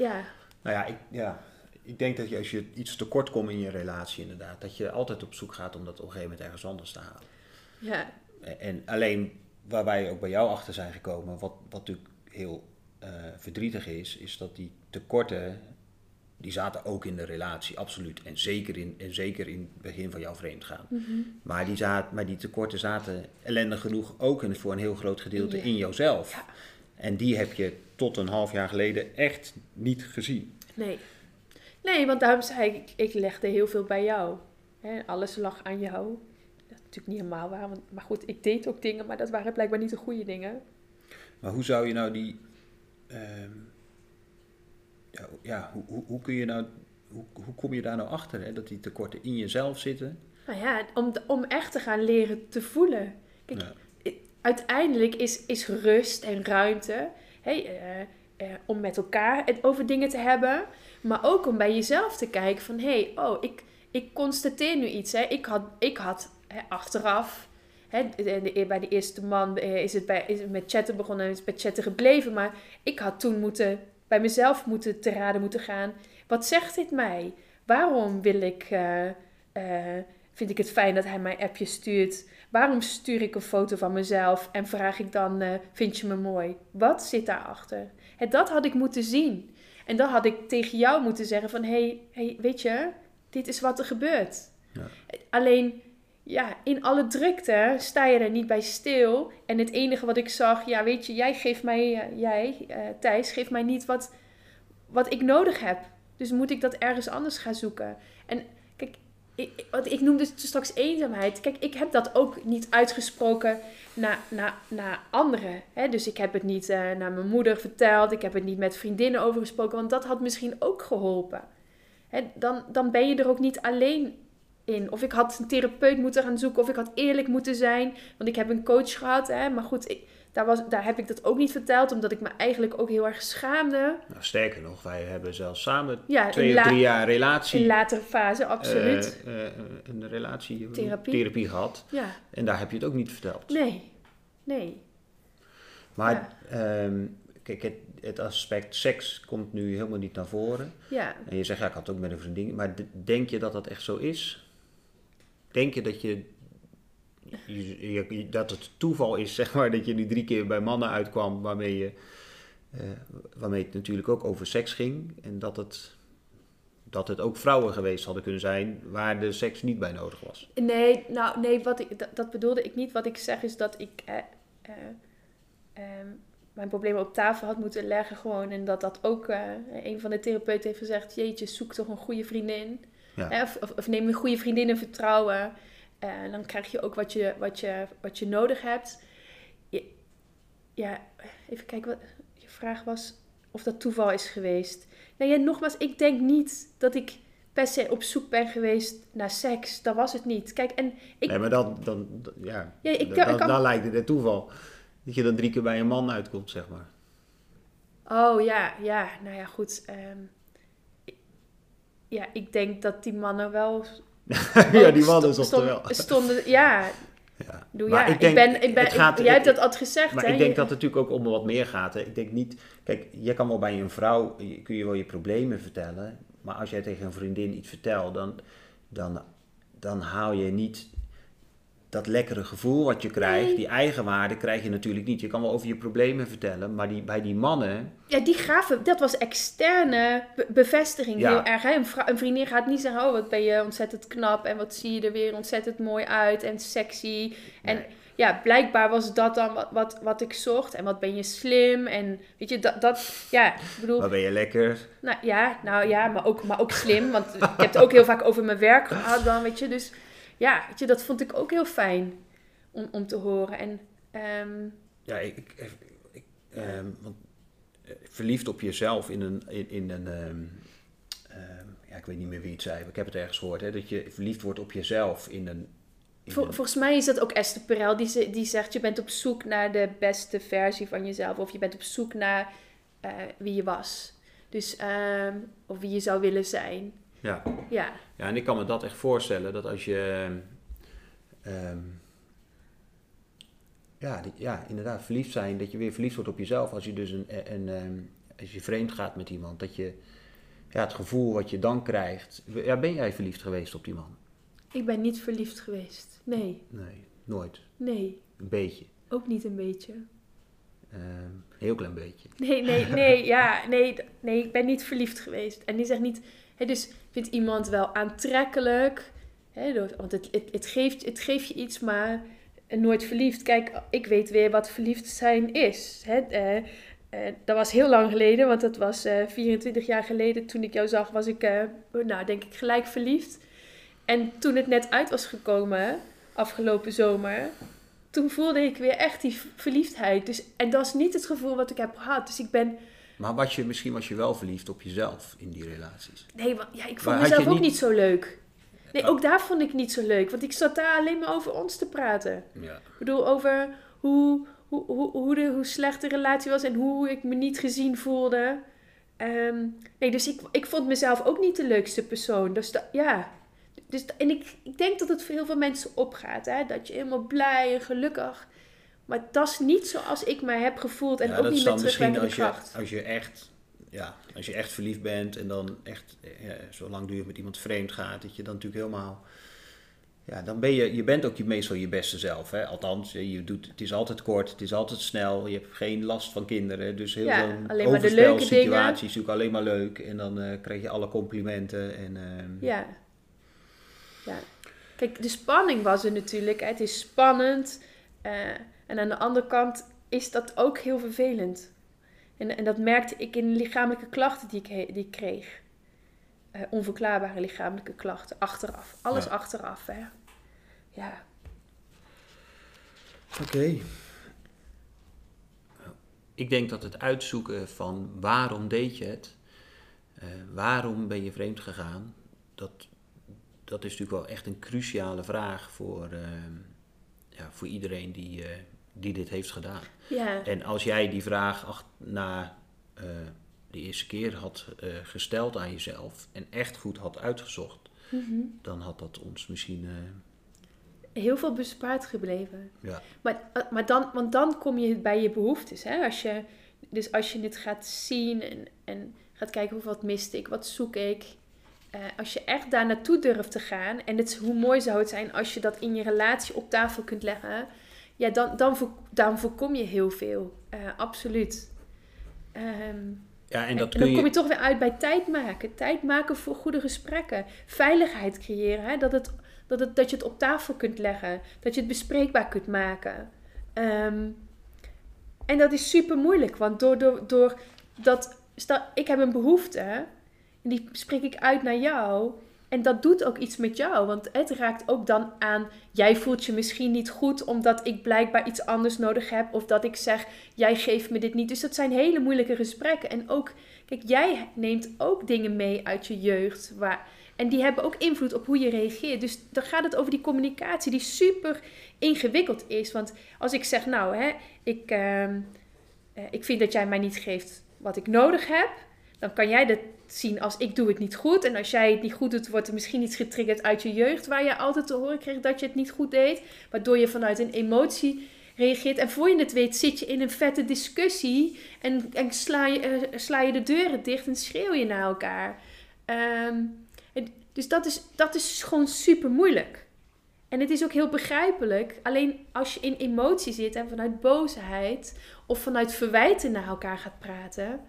Ja. Nou ja ik, ja, ik denk dat je als je iets tekort komt in je relatie inderdaad, dat je altijd op zoek gaat om dat op een gegeven moment ergens anders te halen. ja, En, en alleen waar wij ook bij jou achter zijn gekomen, wat, wat natuurlijk heel eh, verdrietig is, is dat die tekorten, die zaten ook in de relatie, absoluut. En zeker in, en zeker in het begin van jouw vreemdgaan. Mhm. Maar, die zaten, maar die tekorten zaten ellendig genoeg ook in, voor een heel groot gedeelte Ja. in jouzelf. Ja. En die heb je tot een half jaar geleden echt niet gezien. nee. Nee, want daarom zei ik, ik legde heel veel bij jou. Alles lag aan jou. Dat is natuurlijk niet helemaal waar. Want, maar goed, ik deed ook dingen, maar dat waren blijkbaar niet de goede dingen. Maar hoe zou je nou die. ehm, ja, ja hoe, hoe, hoe kun je nou. Hoe, hoe kom je daar nou achter? Hè? Dat die tekorten in jezelf zitten. Nou ja, om, om echt te gaan leren te voelen. Kijk, Ja. Uiteindelijk is, is rust en ruimte hè, eh, eh, om met elkaar het over dingen te hebben, maar ook om bij jezelf te kijken van hé, hey, oh, ik, ik constateer nu iets. Hè. Ik had, ik had hè, achteraf, hè, bij de eerste man eh, is het, bij, is het met chatten begonnen en is het bij chatten gebleven, maar ik had toen moeten, bij mezelf moeten te raden moeten gaan. Wat zegt dit mij? Waarom wil ik, vind ik het fijn dat hij mij appjes stuurt? Waarom stuur ik een foto van mezelf en vraag ik dan, eh, vind je me mooi? Wat zit daarachter? En dat had ik moeten zien. En dan had ik tegen jou moeten zeggen van, hey, hey, weet je, dit is wat er gebeurt. Ja. Alleen, ja, in alle drukte sta je er niet bij stil. En het enige wat ik zag, ja, weet je, jij geeft mij, eh, jij, eh, Thijs, geeft mij niet wat, wat ik nodig heb. Dus moet ik dat ergens anders gaan zoeken. En ik, want ik noemde straks eenzaamheid. Kijk, ik heb dat ook niet uitgesproken naar, naar, naar anderen. Hè? Dus ik heb het niet eh, naar mijn moeder verteld. Ik heb het niet met vriendinnen over gesproken. Want dat had misschien ook geholpen. Hè? Dan, dan ben je er ook niet alleen in. Of ik had een therapeut moeten gaan zoeken. Of ik had eerlijk moeten zijn. Want ik heb een coach gehad. Hè? Maar goed, ik, daar, was, daar heb ik dat ook niet verteld, omdat ik me eigenlijk ook heel erg schaamde. Nou, sterker nog, wij hebben zelfs samen Ja, twee of drie jaar relatie. in latere fase, absoluut. eh, eh, een relatie, Therapie. therapie gehad. ja, En daar heb je het ook niet verteld. nee, nee. Maar ehm, kijk, het, het aspect seks komt nu helemaal niet naar voren. Ja, En je zegt, ja, ik had het ook met een vriendin. Maar denk je dat dat echt zo is? Denk je dat je, je- je- dat het toeval is, zeg maar, dat je nu drie keer bij mannen uitkwam waarmee, je, eh, waarmee het natuurlijk ook over seks ging. En dat het, dat het ook vrouwen geweest hadden kunnen zijn waar de seks niet bij nodig was. Nee, nou, nee, wat ik, dat, dat bedoelde ik niet. Wat ik zeg is dat ik eh, eh, ehm, mijn problemen op tafel had moeten leggen gewoon. En dat dat ook, eh, een van de therapeuten heeft gezegd, jeetje, zoek toch een goede vriendin. Ja. Eh, of, of, of neem een goede vriendin in vertrouwen. Eh, dan krijg je ook wat je, wat je, wat je nodig hebt. Je- ja, even kijken, wat je vraag was of dat toeval is geweest. Nou ja, nogmaals, ik denk niet dat ik per se op zoek ben geweest naar seks. Dat was het niet. Kijk, en ik, Nee, maar dan, dan, ja, Ja, ik dan, kan- dan, kan- dan lijkt het het toeval. Dat je dan drie keer bij een man uitkomt, zeg maar. Oh ja, ja, nou ja, goed. ehm, ja, ik denk dat die mannen wel. Ja, die sto- mannen sto- zochten wel. Stonden, ja, Ja. doe Maar ja. ik denk, ben, ik ben, gaat- jij hebt dat altijd gezegd, Maar hè? ik denk dat het natuurlijk ook om wat meer gaat. Hè. Ik denk niet, kijk, je kan wel bij een vrouw, kun je wel je problemen vertellen, maar als jij tegen een vriendin iets vertelt, dan, dan, dan haal je niet dat lekkere gevoel wat je krijgt, Nee. die eigenwaarde krijg je natuurlijk niet. Je kan wel over je problemen vertellen, maar die, bij die mannen, Ja, die gaven, dat was externe be- bevestiging Ja. heel erg. Hè? Een, vriendin gaat niet zeggen, oh wat ben je ontzettend knap en wat zie je er weer ontzettend mooi uit en sexy. En Nee. ja, blijkbaar was dat dan wat, wat, wat ik zocht en wat ben je slim en weet je, dat, dat ja, ik bedoel, waar ben je lekker? nou ja, nou ja, maar ook, maar ook slim, want ik heb het ook heel vaak over mijn werk gehad dan, weet je, dus ja, weet je, dat vond ik ook heel fijn om, om te horen en ehm, Ja, ik, ik, ik- ehm, want, eh, verliefd op jezelf in een, in, in een ehm, ja, ik weet niet meer wie het zei, maar ik heb het ergens gehoord, hè, dat je verliefd wordt op jezelf in een... in Vol- een- volgens mij is dat ook Esther Perel die, ze- die zegt: je bent op zoek naar de beste versie van jezelf. Of je bent op zoek naar eh, wie je was. Dus, of wie je zou willen zijn. Ja. Ja, ja, en ik kan me dat echt voorstellen, dat als je... ehm, ja, die- ja, inderdaad, verliefd zijn, dat je weer verliefd wordt op jezelf. Als je dus een, een, ehm, als je vreemd gaat met iemand, dat je... Ja, het gevoel wat je dan krijgt... Ja, ben jij verliefd geweest op die man? ik ben niet verliefd geweest. Nee, Nee, nooit. nee, Een beetje. ook niet een beetje. Ehm, heel klein beetje. Nee, nee, nee, ja, nee, nee, ik ben niet verliefd geweest. En die zegt niet, hè, dus vindt iemand wel aantrekkelijk, hè, want het, het, het, geeft, het geeft je iets, maar nooit verliefd. Kijk, ik weet weer wat verliefd zijn is. Hè. Eh, eh, dat was heel lang geleden, want dat was eh 24 jaar geleden. Toen ik jou zag, was ik, eh, nou, denk ik, gelijk verliefd. En toen het net uit was gekomen, afgelopen zomer, toen voelde ik weer echt die verliefdheid. Dus, en dat is niet het gevoel wat ik heb gehad. Dus ik ben... Maar was je, misschien was je wel verliefd op jezelf in die relaties. Nee, want, ja, ik vond mezelf ook niet- niet zo leuk. Nee, Oh. ook daar vond ik niet zo leuk. Want ik zat daar alleen maar over ons te praten. Ja. Ik bedoel, over hoe, hoe, hoe, hoe, de, hoe slecht de relatie was en hoe ik me niet gezien voelde. Ehm, nee, dus ik, ik vond mezelf ook niet de leukste persoon. Dus da- ja. Dus, en ik, ik denk dat het voor heel veel mensen opgaat. Hè? Dat je helemaal blij en gelukkig. Maar dat is niet zoals ik mij heb gevoeld. En Ja, ook niet met terugwerkende als je, kracht. als je echt, ja, als je echt verliefd bent en dan echt ja, zo langdurig met iemand vreemd gaat, dat je dan natuurlijk helemaal, ja, dan ben je, je bent ook je, meestal je beste zelf, hè. Althans, je doet, het is altijd kort, het is altijd snel, je hebt geen last van kinderen, dus heel Ja, zo'n leuke overspelsituatie is natuurlijk alleen maar leuk en dan eh, krijg je alle complimenten en ehm, ja. Kijk, de spanning was er natuurlijk. Het is spannend. eh, en aan de andere kant is dat ook heel vervelend. En, en dat merkte ik in de lichamelijke klachten die ik, die ik kreeg. Eh, onverklaarbare lichamelijke klachten. Achteraf. Alles Ja. achteraf, hè. Ja. Oké. Ik denk dat het uitzoeken van waarom deed je het, eh, waarom ben je vreemd gegaan, dat, dat is natuurlijk wel echt een cruciale vraag voor, eh, ja, voor iedereen die, eh, die dit heeft gedaan. Ja. En als jij die vraag ach, na eh, de eerste keer had eh, gesteld aan jezelf en echt goed had uitgezocht, Mhm. dan had dat ons misschien. Heel veel bespaard gebleven. ja. Maar, maar dan, want dan kom je bij je behoeftes. Hè? Als je, dus als je dit gaat zien en, en gaat kijken hoe wat miste ik, wat zoek ik. Eh, als je echt daar naartoe durft te gaan. En het, hoe mooi zou het zijn als je dat in je relatie op tafel kunt leggen. Ja, dan, dan, voor- dan voorkom je heel veel. Eh, absoluut. Ehm, ja, en dat en kun dan kom je je. toch weer uit bij tijd maken. Tijd maken voor goede gesprekken. Veiligheid creëren. Hè? Dat, het, dat, het, dat je het op tafel kunt leggen. Dat je het bespreekbaar kunt maken. Ehm, en dat is super moeilijk. Want door, door, door dat... Stel, ik heb een behoefte. En die spreek ik uit naar jou. En dat doet ook iets met jou. Want het raakt ook dan aan... Jij voelt je misschien niet goed... omdat ik blijkbaar iets anders nodig heb. Of dat ik zeg... Jij geeft me dit niet. Dus dat zijn hele moeilijke gesprekken. En ook... Kijk, jij neemt ook dingen mee uit je jeugd. Waar, en die hebben ook invloed op hoe je reageert. Dus dan gaat het over die communicatie die super ingewikkeld is. Want als ik zeg, nou, hè, ik, ehm, eh, ik vind dat jij mij niet geeft wat ik nodig heb. Dan kan jij dat zien als ik doe het niet goed. En als jij het niet goed doet, wordt er misschien iets getriggerd uit je jeugd. Waar je altijd te horen kreeg dat je het niet goed deed. Waardoor je vanuit een emotie reageert. En voor je het weet zit je in een vette discussie. En, en sla, je, eh, sla je de deuren dicht en schreeuw je naar elkaar. Ehm, dus dat is, dat is gewoon super moeilijk. En het is ook heel begrijpelijk. Alleen als je in emotie zit en vanuit boosheid of vanuit verwijten naar elkaar gaat praten,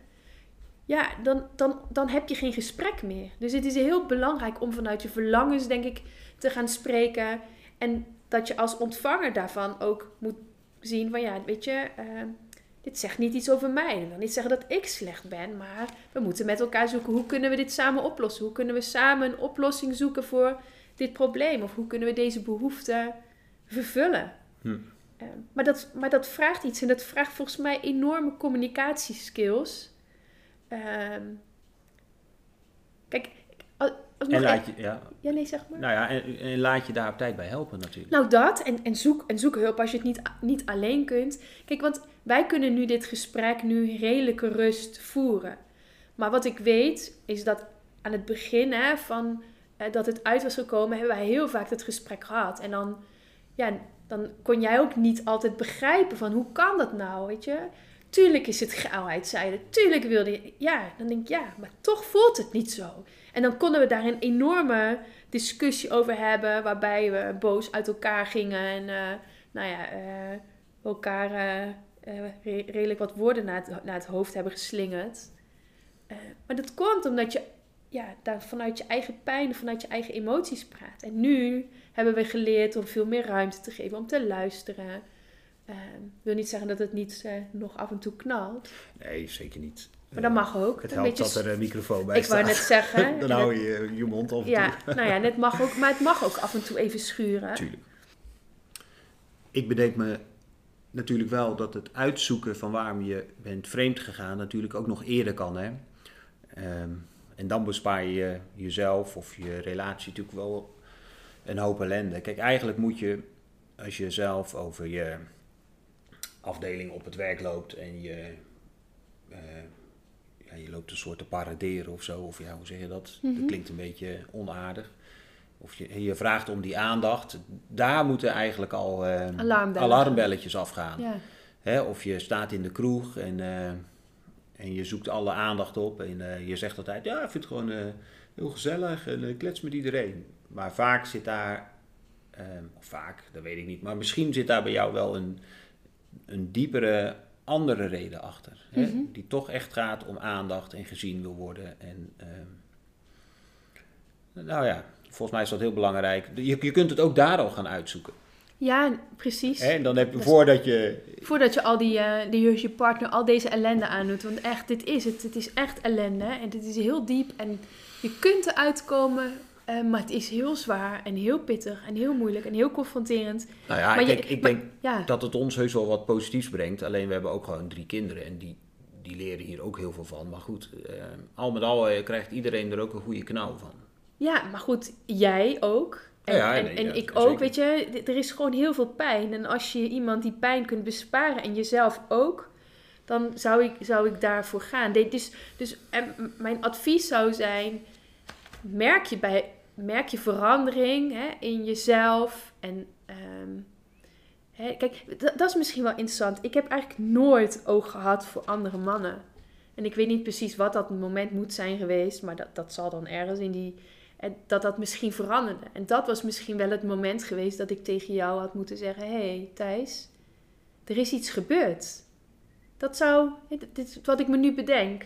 ja, dan, dan, dan heb je geen gesprek meer. Dus het is heel belangrijk om vanuit je verlangens, denk ik, te gaan spreken. En dat je als ontvanger daarvan ook moet zien van ja, weet je, eh, dit zegt niet iets over mij. Ik wil niet zeggen dat ik slecht ben, maar we moeten met elkaar zoeken hoe kunnen we dit samen oplossen? Hoe kunnen we samen een oplossing zoeken voor dit probleem? Of hoe kunnen we deze behoefte vervullen? Hm. Eh, maar, dat, maar dat vraagt iets en dat vraagt volgens mij enorme communicatieskills. Ehm, kijk, als, als En laat je, ja, Ja, nee, zeg maar. nou ja, en, en laat je daar op tijd bij helpen natuurlijk. Nou, dat. En, en, zoek, en zoek hulp als je het niet, niet alleen kunt. Kijk, want wij kunnen nu dit gesprek nu redelijke rust voeren. Maar wat ik weet, is dat aan het begin hè, van eh, dat het uit was gekomen, hebben wij heel vaak het gesprek gehad. En dan, ja, dan kon jij ook niet altijd begrijpen van hoe kan dat nou, weet je? Tuurlijk is het grauwheid, zei je. Tuurlijk wilde je... Ja, dan denk ik, ja, maar toch voelt het niet zo. En dan konden we daar een enorme discussie over hebben, waarbij we boos uit elkaar gingen en, eh, nou ja, eh, elkaar eh, re- redelijk wat woorden naar het, naar het hoofd hebben geslingerd. Maar dat komt omdat je ja, daar vanuit je eigen pijn, vanuit je eigen emoties praat. En nu hebben we geleerd om veel meer ruimte te geven, om te luisteren. Ik wil niet zeggen dat het niet eh, nog af en toe knalt, Nee, zeker niet. maar dat mag ook. Het Een helpt beetje dat er een microfoon bij ik wou staat. net zeggen. Dan hou je je mond af en Ja, toe. nou ja, net mag ook, maar het mag ook af en toe even schuren. Tuurlijk. Ik bedenk me natuurlijk wel dat het uitzoeken van waarom je bent vreemd gegaan natuurlijk ook nog eerder kan. Hè? Ehm, en dan bespaar je jezelf of je relatie natuurlijk wel een hoop ellende. Kijk, eigenlijk moet je, als je zelf over je afdeling op het werk loopt en je, eh, ja, je loopt een soort te paraderen of zo, of ja, hoe zeg je dat? Mhm. Dat klinkt een beetje onaardig. Of je, je vraagt om die aandacht. Daar moeten eigenlijk al Alarmbellen. alarmbelletjes afgaan. Ja. Hè, of je staat in de kroeg en, eh, en je zoekt alle aandacht op. En je zegt altijd, ja, ik vind het gewoon heel gezellig en ik klets met iedereen. Maar vaak zit daar, vaak, dat weet ik niet. Maar misschien zit daar bij jou wel een, een diepere, andere reden achter. Hè, Mhm. Die toch echt gaat om aandacht en gezien wil worden. En, ehm, nou ja, volgens mij is dat heel belangrijk. Je, je kunt het ook daar al gaan uitzoeken. ja, precies. En dan heb je, is- voordat je Voordat je al die, eh die je partner al deze ellende aandoet. Want echt, dit is het. Het is echt ellende. En dit is heel diep. En je kunt eruit komen. Eh, maar het is heel zwaar en heel pittig en heel moeilijk en heel confronterend. Nou ja, Maar je- kijk, ik maar- denk Ja, dat het ons heus wel wat positiefs brengt. Alleen we hebben ook gewoon drie kinderen en die, die leren hier ook heel veel van. Maar goed, eh, al met al eh, krijgt iedereen er ook een goede knauw van. ja, maar goed, jij ook. En, Ja, en, ik zeker. ook, weet je, er is gewoon heel veel pijn. En als je iemand die pijn kunt besparen en jezelf ook, dan zou ik, zou ik daarvoor gaan. Dus, dus en mijn advies zou zijn, merk je, bij, merk je verandering hè, in jezelf. En ehm, hè, kijk, dat, is misschien wel interessant. Ik heb eigenlijk nooit oog gehad voor andere mannen. En ik weet niet precies wat dat moment moet zijn geweest, maar dat, dat zal dan ergens in die. En dat dat misschien veranderde. En dat was misschien wel het moment geweest dat ik tegen jou had moeten zeggen: Hé hey, Thijs, er is iets gebeurd. Dat zou. Dit is wat ik me nu bedenk.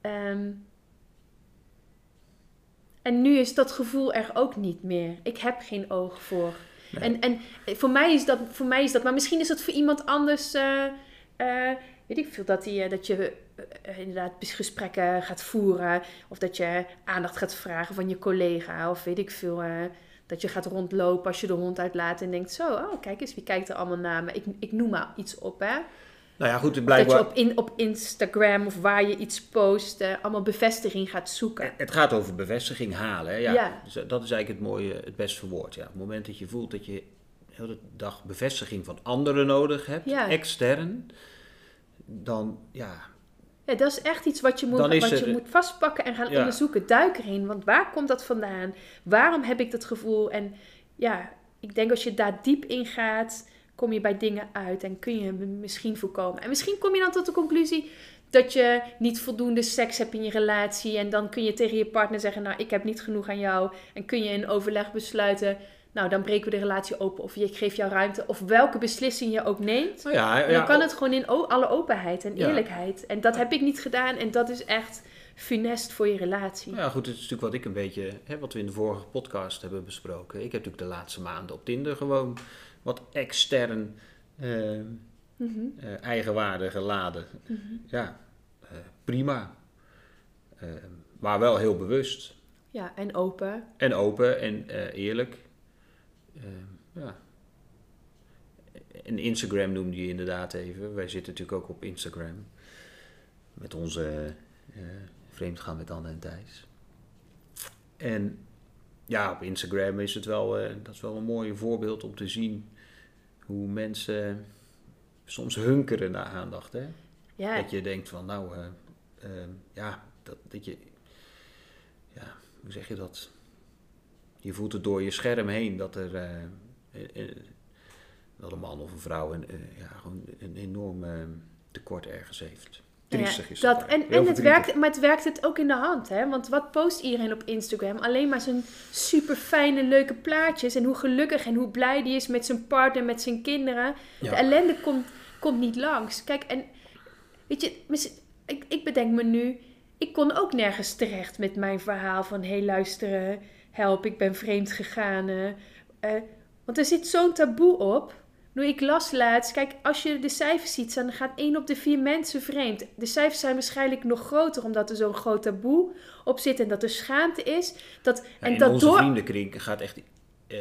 Ehm, en nu is dat gevoel er ook niet meer. Ik heb geen oog voor. Nee. En, en voor, mij is dat, voor mij is dat, maar misschien is dat voor iemand anders, eh, eh, weet ik veel, dat, die, eh, dat je inderdaad gesprekken gaat voeren. Of dat je aandacht gaat vragen van je collega. Of weet ik veel, dat je gaat rondlopen als je de hond uitlaat en denkt, zo, oh, kijk eens, wie kijkt er allemaal naar me? Ik, ik noem maar iets op, hè. Nou ja, goed, het Dat je blijkbaar... op, in, op Instagram of waar je iets post, eh, allemaal bevestiging gaat zoeken. Het gaat over bevestiging halen. Hè? Ja, Ja. Dus eh, dat is eigenlijk het mooie, het best verwoord. Ja. Op het moment dat je voelt dat je de hele dag bevestiging van anderen nodig hebt, Ja. extern, dan ja, Ja, dat is echt iets wat je moet, wat je moet vastpakken en gaan Ja. onderzoeken. Duik erin, want waar komt dat vandaan? Waarom heb ik dat gevoel? En ja, ik denk als je daar diep in gaat, kom je bij dingen uit en kun je hem misschien voorkomen. En misschien kom je dan tot de conclusie dat je niet voldoende seks hebt in je relatie. En dan kun je tegen je partner zeggen, nou, ik heb niet genoeg aan jou. En kun je in overleg besluiten, nou, dan breken we de relatie open. Of ik geef jou ruimte. Of welke beslissing je ook neemt. nou ja, dan kan het gewoon in alle openheid en Ja. eerlijkheid. En dat heb ik niet gedaan en dat is echt funest voor je relatie. Nou ja, goed, het is natuurlijk wat ik een beetje, hè, wat we in de vorige podcast hebben besproken. Ik heb natuurlijk de laatste maanden op Tinder gewoon wat extern eigenwaarde geladen. mhm. Ja, eh, prima. Maar wel heel bewust. Ja, en open. En open en eerlijk. Ja. En Instagram noemde je inderdaad even. Wij zitten natuurlijk ook op Instagram. Met onze Vreemdgaan met Anne en Thijs. En ja, op Instagram is het wel, eh, dat is wel een mooi voorbeeld om te zien hoe mensen soms hunkeren naar aandacht. Hè? Ja, Dat je denkt van, nou, eh, eh, ja, dat, dat je, ja, hoe zeg je dat? Je voelt het door je scherm heen dat er, eh, eh, eh, dat een man of een vrouw een, eh, ja, gewoon een enorm eh, tekort ergens heeft. Triestig is dat. en, en het werkt, maar het werkt het ook in de hand, hè? Want wat post iedereen op Instagram? Alleen maar zijn super fijne, leuke plaatjes. En hoe gelukkig en hoe blij die is met zijn partner, met zijn kinderen. De ellende komt, komt niet langs. Kijk, en weet je, ik, ik bedenk me nu, ik kon ook nergens terecht met mijn verhaal van: hé, hey, luisteren, help, ik ben vreemd gegaan. eh, eh, want er zit zo'n taboe op. Nu, ik las laatst, kijk, als je de cijfers ziet, dan gaat één op de vier mensen vreemd. De cijfers zijn waarschijnlijk nog groter, omdat er zo'n groot taboe op zit en dat er schaamte is. Dat, Ja, en in dat onze door. vriendenkring gaat echt eh,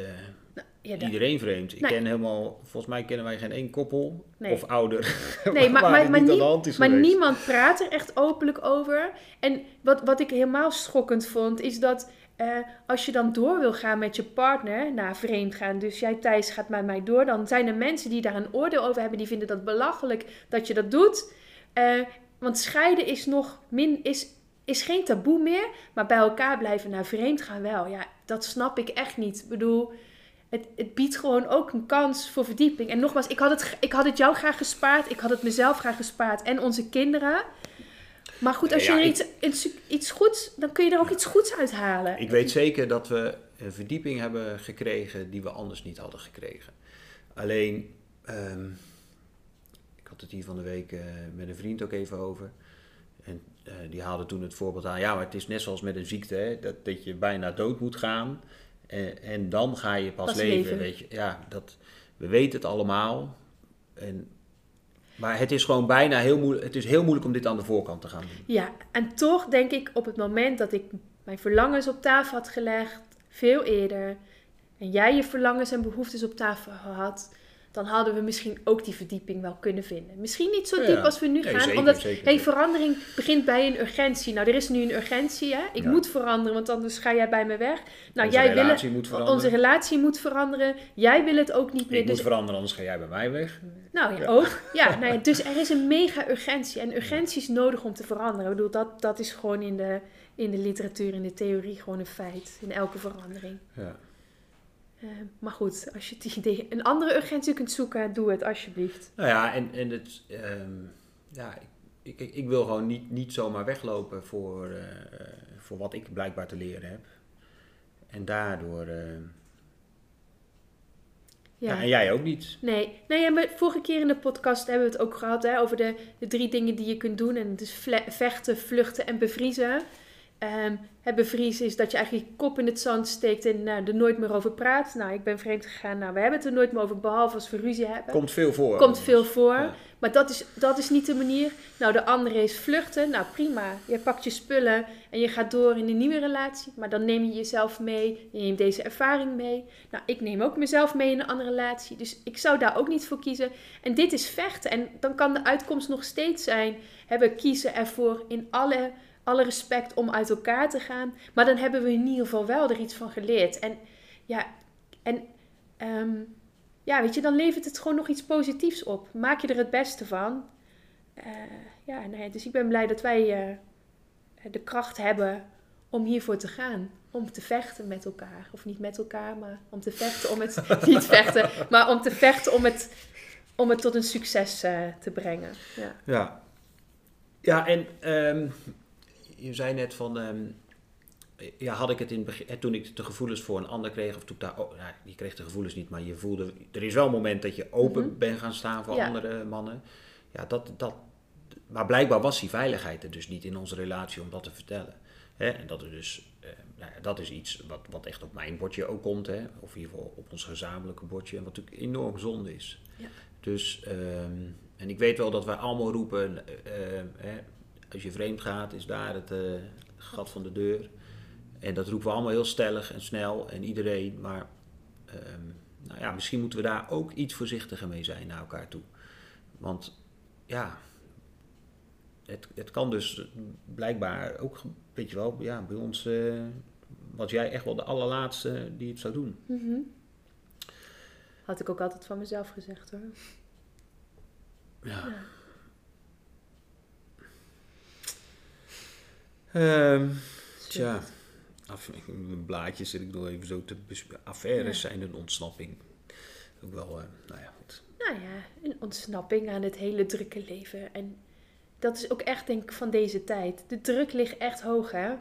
Ja, dat- iedereen vreemd. Ik Nee. ken helemaal, volgens mij kennen wij geen één koppel Nee. of ouder. Nee, maar, maar, maar, niet niemand praat er echt openlijk over. En wat, wat ik helemaal schokkend vond, is dat eh, als je dan door wil gaan met je partner, na vreemd gaan, dus jij Thijs gaat met mij door, dan zijn er mensen die daar een oordeel over hebben, die vinden dat belachelijk dat je dat doet. Eh, want scheiden is nog min, is, is geen taboe meer, maar bij elkaar blijven naar vreemd gaan wel. Ja, dat snap ik echt niet. Ik bedoel, het, het biedt gewoon ook een kans voor verdieping. En nogmaals, ik had, het, ik had het jou graag gespaard. Ik had het mezelf graag gespaard. En onze kinderen. Maar goed, als Ja, je er iets, iets, iets goeds... Dan kun je er ook iets goeds uithalen. Ik weet zeker dat we een verdieping hebben gekregen die we anders niet hadden gekregen. Alleen, ehm, ik had het hier van de week eh, met een vriend ook even over. En eh, die haalde toen het voorbeeld aan. Ja, maar het is net zoals met een ziekte, hè, dat, dat je bijna dood moet gaan. En, en dan ga je pas, Pas leven, leven. Weet je. Ja, dat, we weten het allemaal. En, maar het is gewoon bijna heel moeilijk. Het is heel moeilijk om dit aan de voorkant te gaan doen. Ja, en toch denk ik op het moment dat ik mijn verlangens op tafel had gelegd, veel eerder, en jij je verlangens en behoeftes op tafel had, dan hadden we misschien ook die verdieping wel kunnen vinden. Misschien niet zo diep ja. als we nu Nee, gaan, zeker, omdat zeker. hey, verandering begint bij een urgentie. Nou, er is nu een urgentie, hè? Ik Ja. moet veranderen, want anders ga jij bij me weg. Nou, Onze jij wil relatie het- moet veranderen. Onze relatie moet veranderen. Jij wil het ook niet meer. Ik moet Dus veranderen, anders ga jij bij mij weg. nou ja, Ja. ook. Ja, nou ja, dus er is een mega urgentie. En urgentie is nodig om te veranderen. Ik bedoel, dat, dat is gewoon in de, in de literatuur, in de theorie gewoon een feit. In elke verandering. Ja. Eh, maar goed, als je het idee, een andere urgentie kunt zoeken, doe het alsjeblieft. Nou ja, en, en het, ehm, ja, ik, ik, ik wil gewoon niet, niet zomaar weglopen voor, eh, voor wat ik blijkbaar te leren heb. En daardoor, eh, ja. Ja. en jij ook niet. Nee, nee ja, maar vorige keer in de podcast hebben we het ook gehad hè, over de, de drie dingen die je kunt doen. En dus vechten, vluchten en bevriezen. Ehm, hè, bevriezen is dat je eigenlijk je kop in het zand steekt en nou, er nooit meer over praat. Nou, ik ben vreemd gegaan. Nou, we hebben het er nooit meer over, behalve als we ruzie hebben. Komt veel voor. Komt veel voor. Ja. Maar dat is, dat is niet de manier. Nou, de andere is vluchten. Nou, prima. Je pakt je spullen en je gaat door in een nieuwe relatie. Maar dan neem je jezelf mee. Je neemt deze ervaring mee. Nou, ik neem ook mezelf mee in een andere relatie. Dus ik zou daar ook niet voor kiezen. En dit is vechten. En dan kan de uitkomst nog steeds zijn. We kiezen ervoor in alle, alle respect om uit elkaar te gaan. Maar dan hebben we in ieder geval wel er iets van geleerd. En ja, en... ehm, ja, weet je, dan levert het gewoon nog iets positiefs op. Maak je er het beste van. Eh, ja, nee, dus ik ben blij dat wij eh, de kracht hebben om hiervoor te gaan. Om te vechten met elkaar. Of niet met elkaar, maar om te vechten om het... niet vechten, maar om te vechten om het, om het tot een succes eh, te brengen. Ja. Ja, ja en ehm, je zei net van, ehm, ja, had ik het in begin, eh, toen ik de gevoelens voor een ander kreeg, of toen ik daar, oh, nou, je kreeg de gevoelens niet, maar je voelde, er is wel een moment dat je open Mhm. bent gaan staan voor Ja. andere mannen. Ja, dat, dat, maar blijkbaar was die veiligheid er dus niet in onze relatie om dat te vertellen. Hè? En dat, is dus, eh, nou ja, dat is iets wat, wat echt op mijn bordje ook komt, hè? of in ieder geval op ons gezamenlijke bordje, en wat natuurlijk enorm zonde is. Ja. Dus, ehm, en ik weet wel dat wij allemaal roepen, eh, als je vreemd gaat, is daar het eh, gat van de deur. En dat roepen we allemaal heel stellig en snel en iedereen, maar ehm, nou ja, misschien moeten we daar ook iets voorzichtiger mee zijn naar elkaar toe. Want ja, het, het kan dus blijkbaar ook, weet je wel, ja, bij ons eh, was jij echt wel de allerlaatste die het zou doen. Mhm. Had ik ook altijd van mezelf gezegd hoor. Ja. Ja. Ehm, tja, af, een blaadje zit ik nog even zo te Affaires Ja. zijn een ontsnapping. Ook wel, eh, nou ja, goed. Nou ja, een ontsnapping aan het hele drukke leven. En dat is ook echt denk ik van deze tijd. De druk ligt echt hoog hè.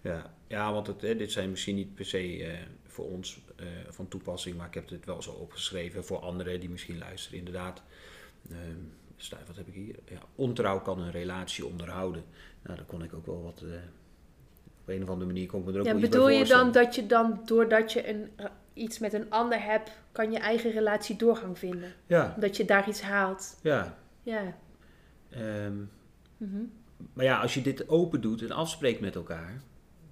Ja, ja want het, hè, dit zijn misschien niet per se eh, voor ons eh, van toepassing, maar ik heb het wel zo opgeschreven voor anderen die misschien luisteren. Inderdaad, Ehm, wat heb ik hier? Ja, ontrouw kan een relatie onderhouden. Nou, daar kon ik ook wel wat, eh, op een of andere manier kon ik me er ook Ja, wel bedoel je dan dat je dan, doordat je een, eh, iets met een ander hebt, kan je eigen relatie doorgang vinden? Ja, Dat je daar iets haalt. ja. Ja. Ehm, Mhm. Maar ja, als je dit open doet en afspreekt met elkaar,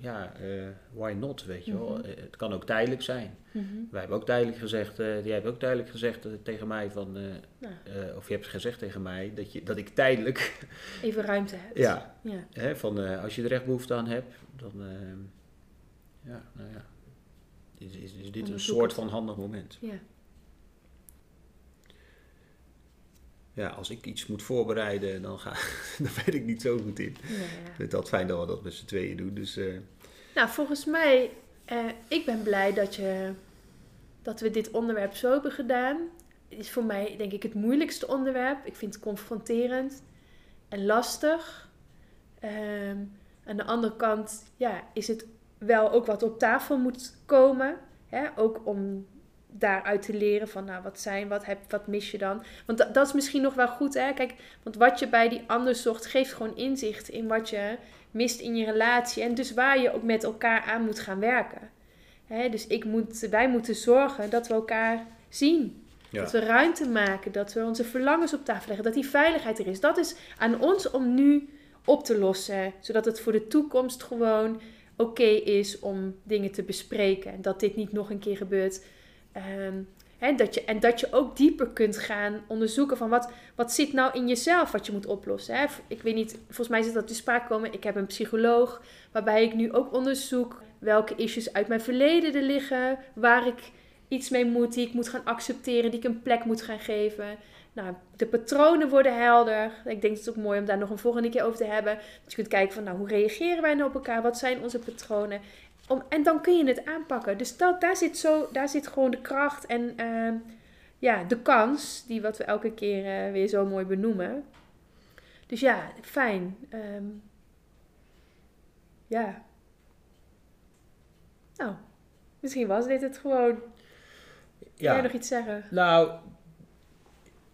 ja, eh, why not, weet je wel. Mhm. Eh, Het kan ook tijdelijk zijn. Mhm. Wij hebben ook tijdelijk gezegd, eh, jij hebt ook tijdelijk gezegd tegen mij van, Nou, of je hebt gezegd tegen mij dat, je, dat ik tijdelijk, even ruimte hebt. ja, Ja. hè, van als je er echt behoefte aan hebt, dan, ja, nou ja, is, is, is dit een soort van handig moment. ja. Ja, als ik iets moet voorbereiden, dan, ga, dan ben ik niet zo goed in. Ja, ja. Ik vind dat fijn dat we dat met z'n tweeën doen, dus... eh, Nou, volgens mij, eh, ik ben blij dat, je, dat we dit onderwerp zo hebben gedaan. Het is voor mij, denk ik, het moeilijkste onderwerp. Ik vind het confronterend en lastig. Ehm, aan de andere kant, ja, is het wel ook wat op tafel moet komen. Hè? Ook om daaruit te leren van, nou, wat zijn, wat, heb, wat mis je dan? Want dat, dat is misschien nog wel goed, hè? Kijk, want wat je bij die ander zocht, geeft gewoon inzicht in wat je mist in je relatie. En dus waar je ook met elkaar aan moet gaan werken. Hè, dus ik moet, wij moeten zorgen dat we elkaar zien. ja. Dat we ruimte maken. Dat we onze verlangens op tafel leggen. Dat die veiligheid er is. Dat is aan ons om nu op te lossen. Zodat het voor de toekomst gewoon oké is om dingen te bespreken. En dat dit niet nog een keer gebeurt. Hè, dat je, en dat je ook dieper kunt gaan onderzoeken van wat, wat zit nou in jezelf wat je moet oplossen. Hè? Ik weet niet, volgens mij zit dat te sprake komen. Ik heb een psycholoog waarbij ik nu ook onderzoek welke issues uit mijn verleden er liggen, waar ik iets mee moet, die ik moet gaan accepteren, die ik een plek moet gaan geven. Nou, de patronen worden helder. Ik denk dat het ook mooi om daar nog een volgende keer over te hebben. Dat je kunt kijken van, nou, hoe reageren wij nou op elkaar? Wat zijn onze patronen? Om, en dan kun je het aanpakken. Dus dat, daar, zit zo, daar zit gewoon de kracht en uh, ja, de kans, die wat we elke keer uh, weer zo mooi benoemen. Dus ja, fijn. Um, ja. Nou, misschien was dit het gewoon. Ja. Wil jij nog iets zeggen? Nou,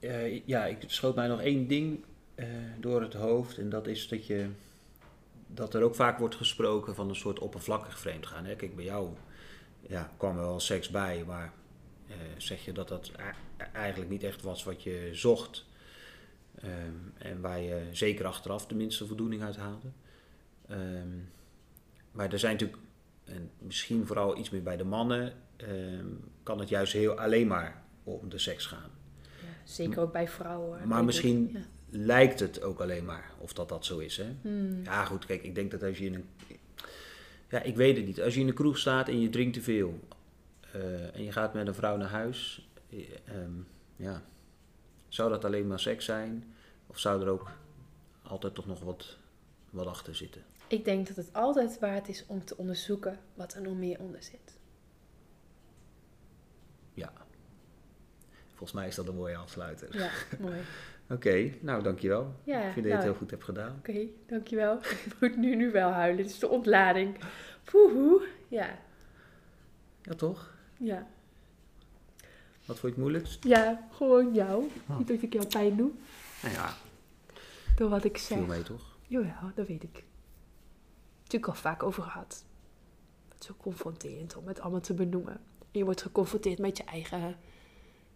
uh, ja, ik schoot mij nog één ding uh, door het hoofd. En dat is dat je dat er ook vaak wordt gesproken van een soort oppervlakkig vreemdgaan. Hè? Kijk, bij jou ja, kwam er wel seks bij, maar uh, zeg je dat dat eigenlijk niet echt was wat je zocht. Um, en waar je zeker achteraf de minste voldoening uit haalde. Um, maar er zijn natuurlijk, en misschien vooral iets meer bij de mannen, um, kan het juist heel alleen maar om de seks gaan. Ja, zeker ook bij vrouwen. Maar misschien ja lijkt het ook alleen maar of dat dat zo is. Hè? Hmm. Ja, goed, kijk, ik denk dat als je in een. Ja, ik weet het niet. Als je in een kroeg staat en je drinkt te veel uh, en je gaat met een vrouw naar huis, um, ja, zou dat alleen maar seks zijn? Of zou er ook altijd toch nog wat, wat achter zitten? Ik denk dat het altijd waard is om te onderzoeken wat er nog meer onder zit. Ja. Volgens mij is dat een mooie afsluiter. Ja, mooi. Oké, nou dankjewel. Ja, ik vind dat je het nou, heel goed hebt gedaan. Oké, okay, dankjewel. Ik moet nu, nu wel huilen. Het is de ontlading. Poehoe. Ja. Ja, toch? Ja. Wat vond je het moeilijkst? Ja, gewoon jou. Oh. Niet dat ik jou pijn doe. Nou ja. Door wat ik zeg. Viel mee, toch? Jawel, dat weet ik. Natuurlijk al vaak over gehad. Het is zo confronterend om het allemaal te benoemen. En je wordt geconfronteerd met je eigen,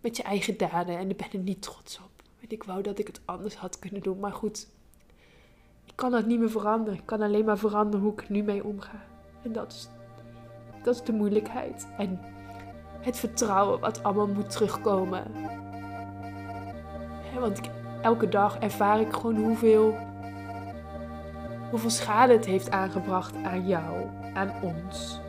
met je eigen daden en daar ben ik niet trots op. En ik wou dat ik het anders had kunnen doen. Maar goed, ik kan dat niet meer veranderen. Ik kan alleen maar veranderen hoe ik nu mee omga. En dat is, dat is de moeilijkheid. En het vertrouwen wat allemaal moet terugkomen. want elke dag ervaar ik gewoon hoeveel, hoeveel schade het heeft aangebracht aan jou, aan ons.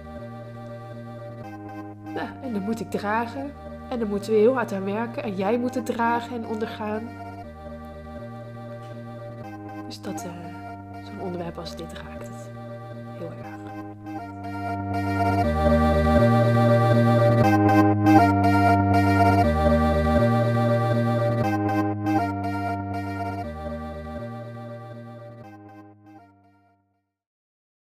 Ja, en dat moet ik dragen. En daar moeten we heel hard aan werken. En jij moet het dragen en ondergaan. Dus dat, uh, zo'n onderwerp als dit raakt het heel erg.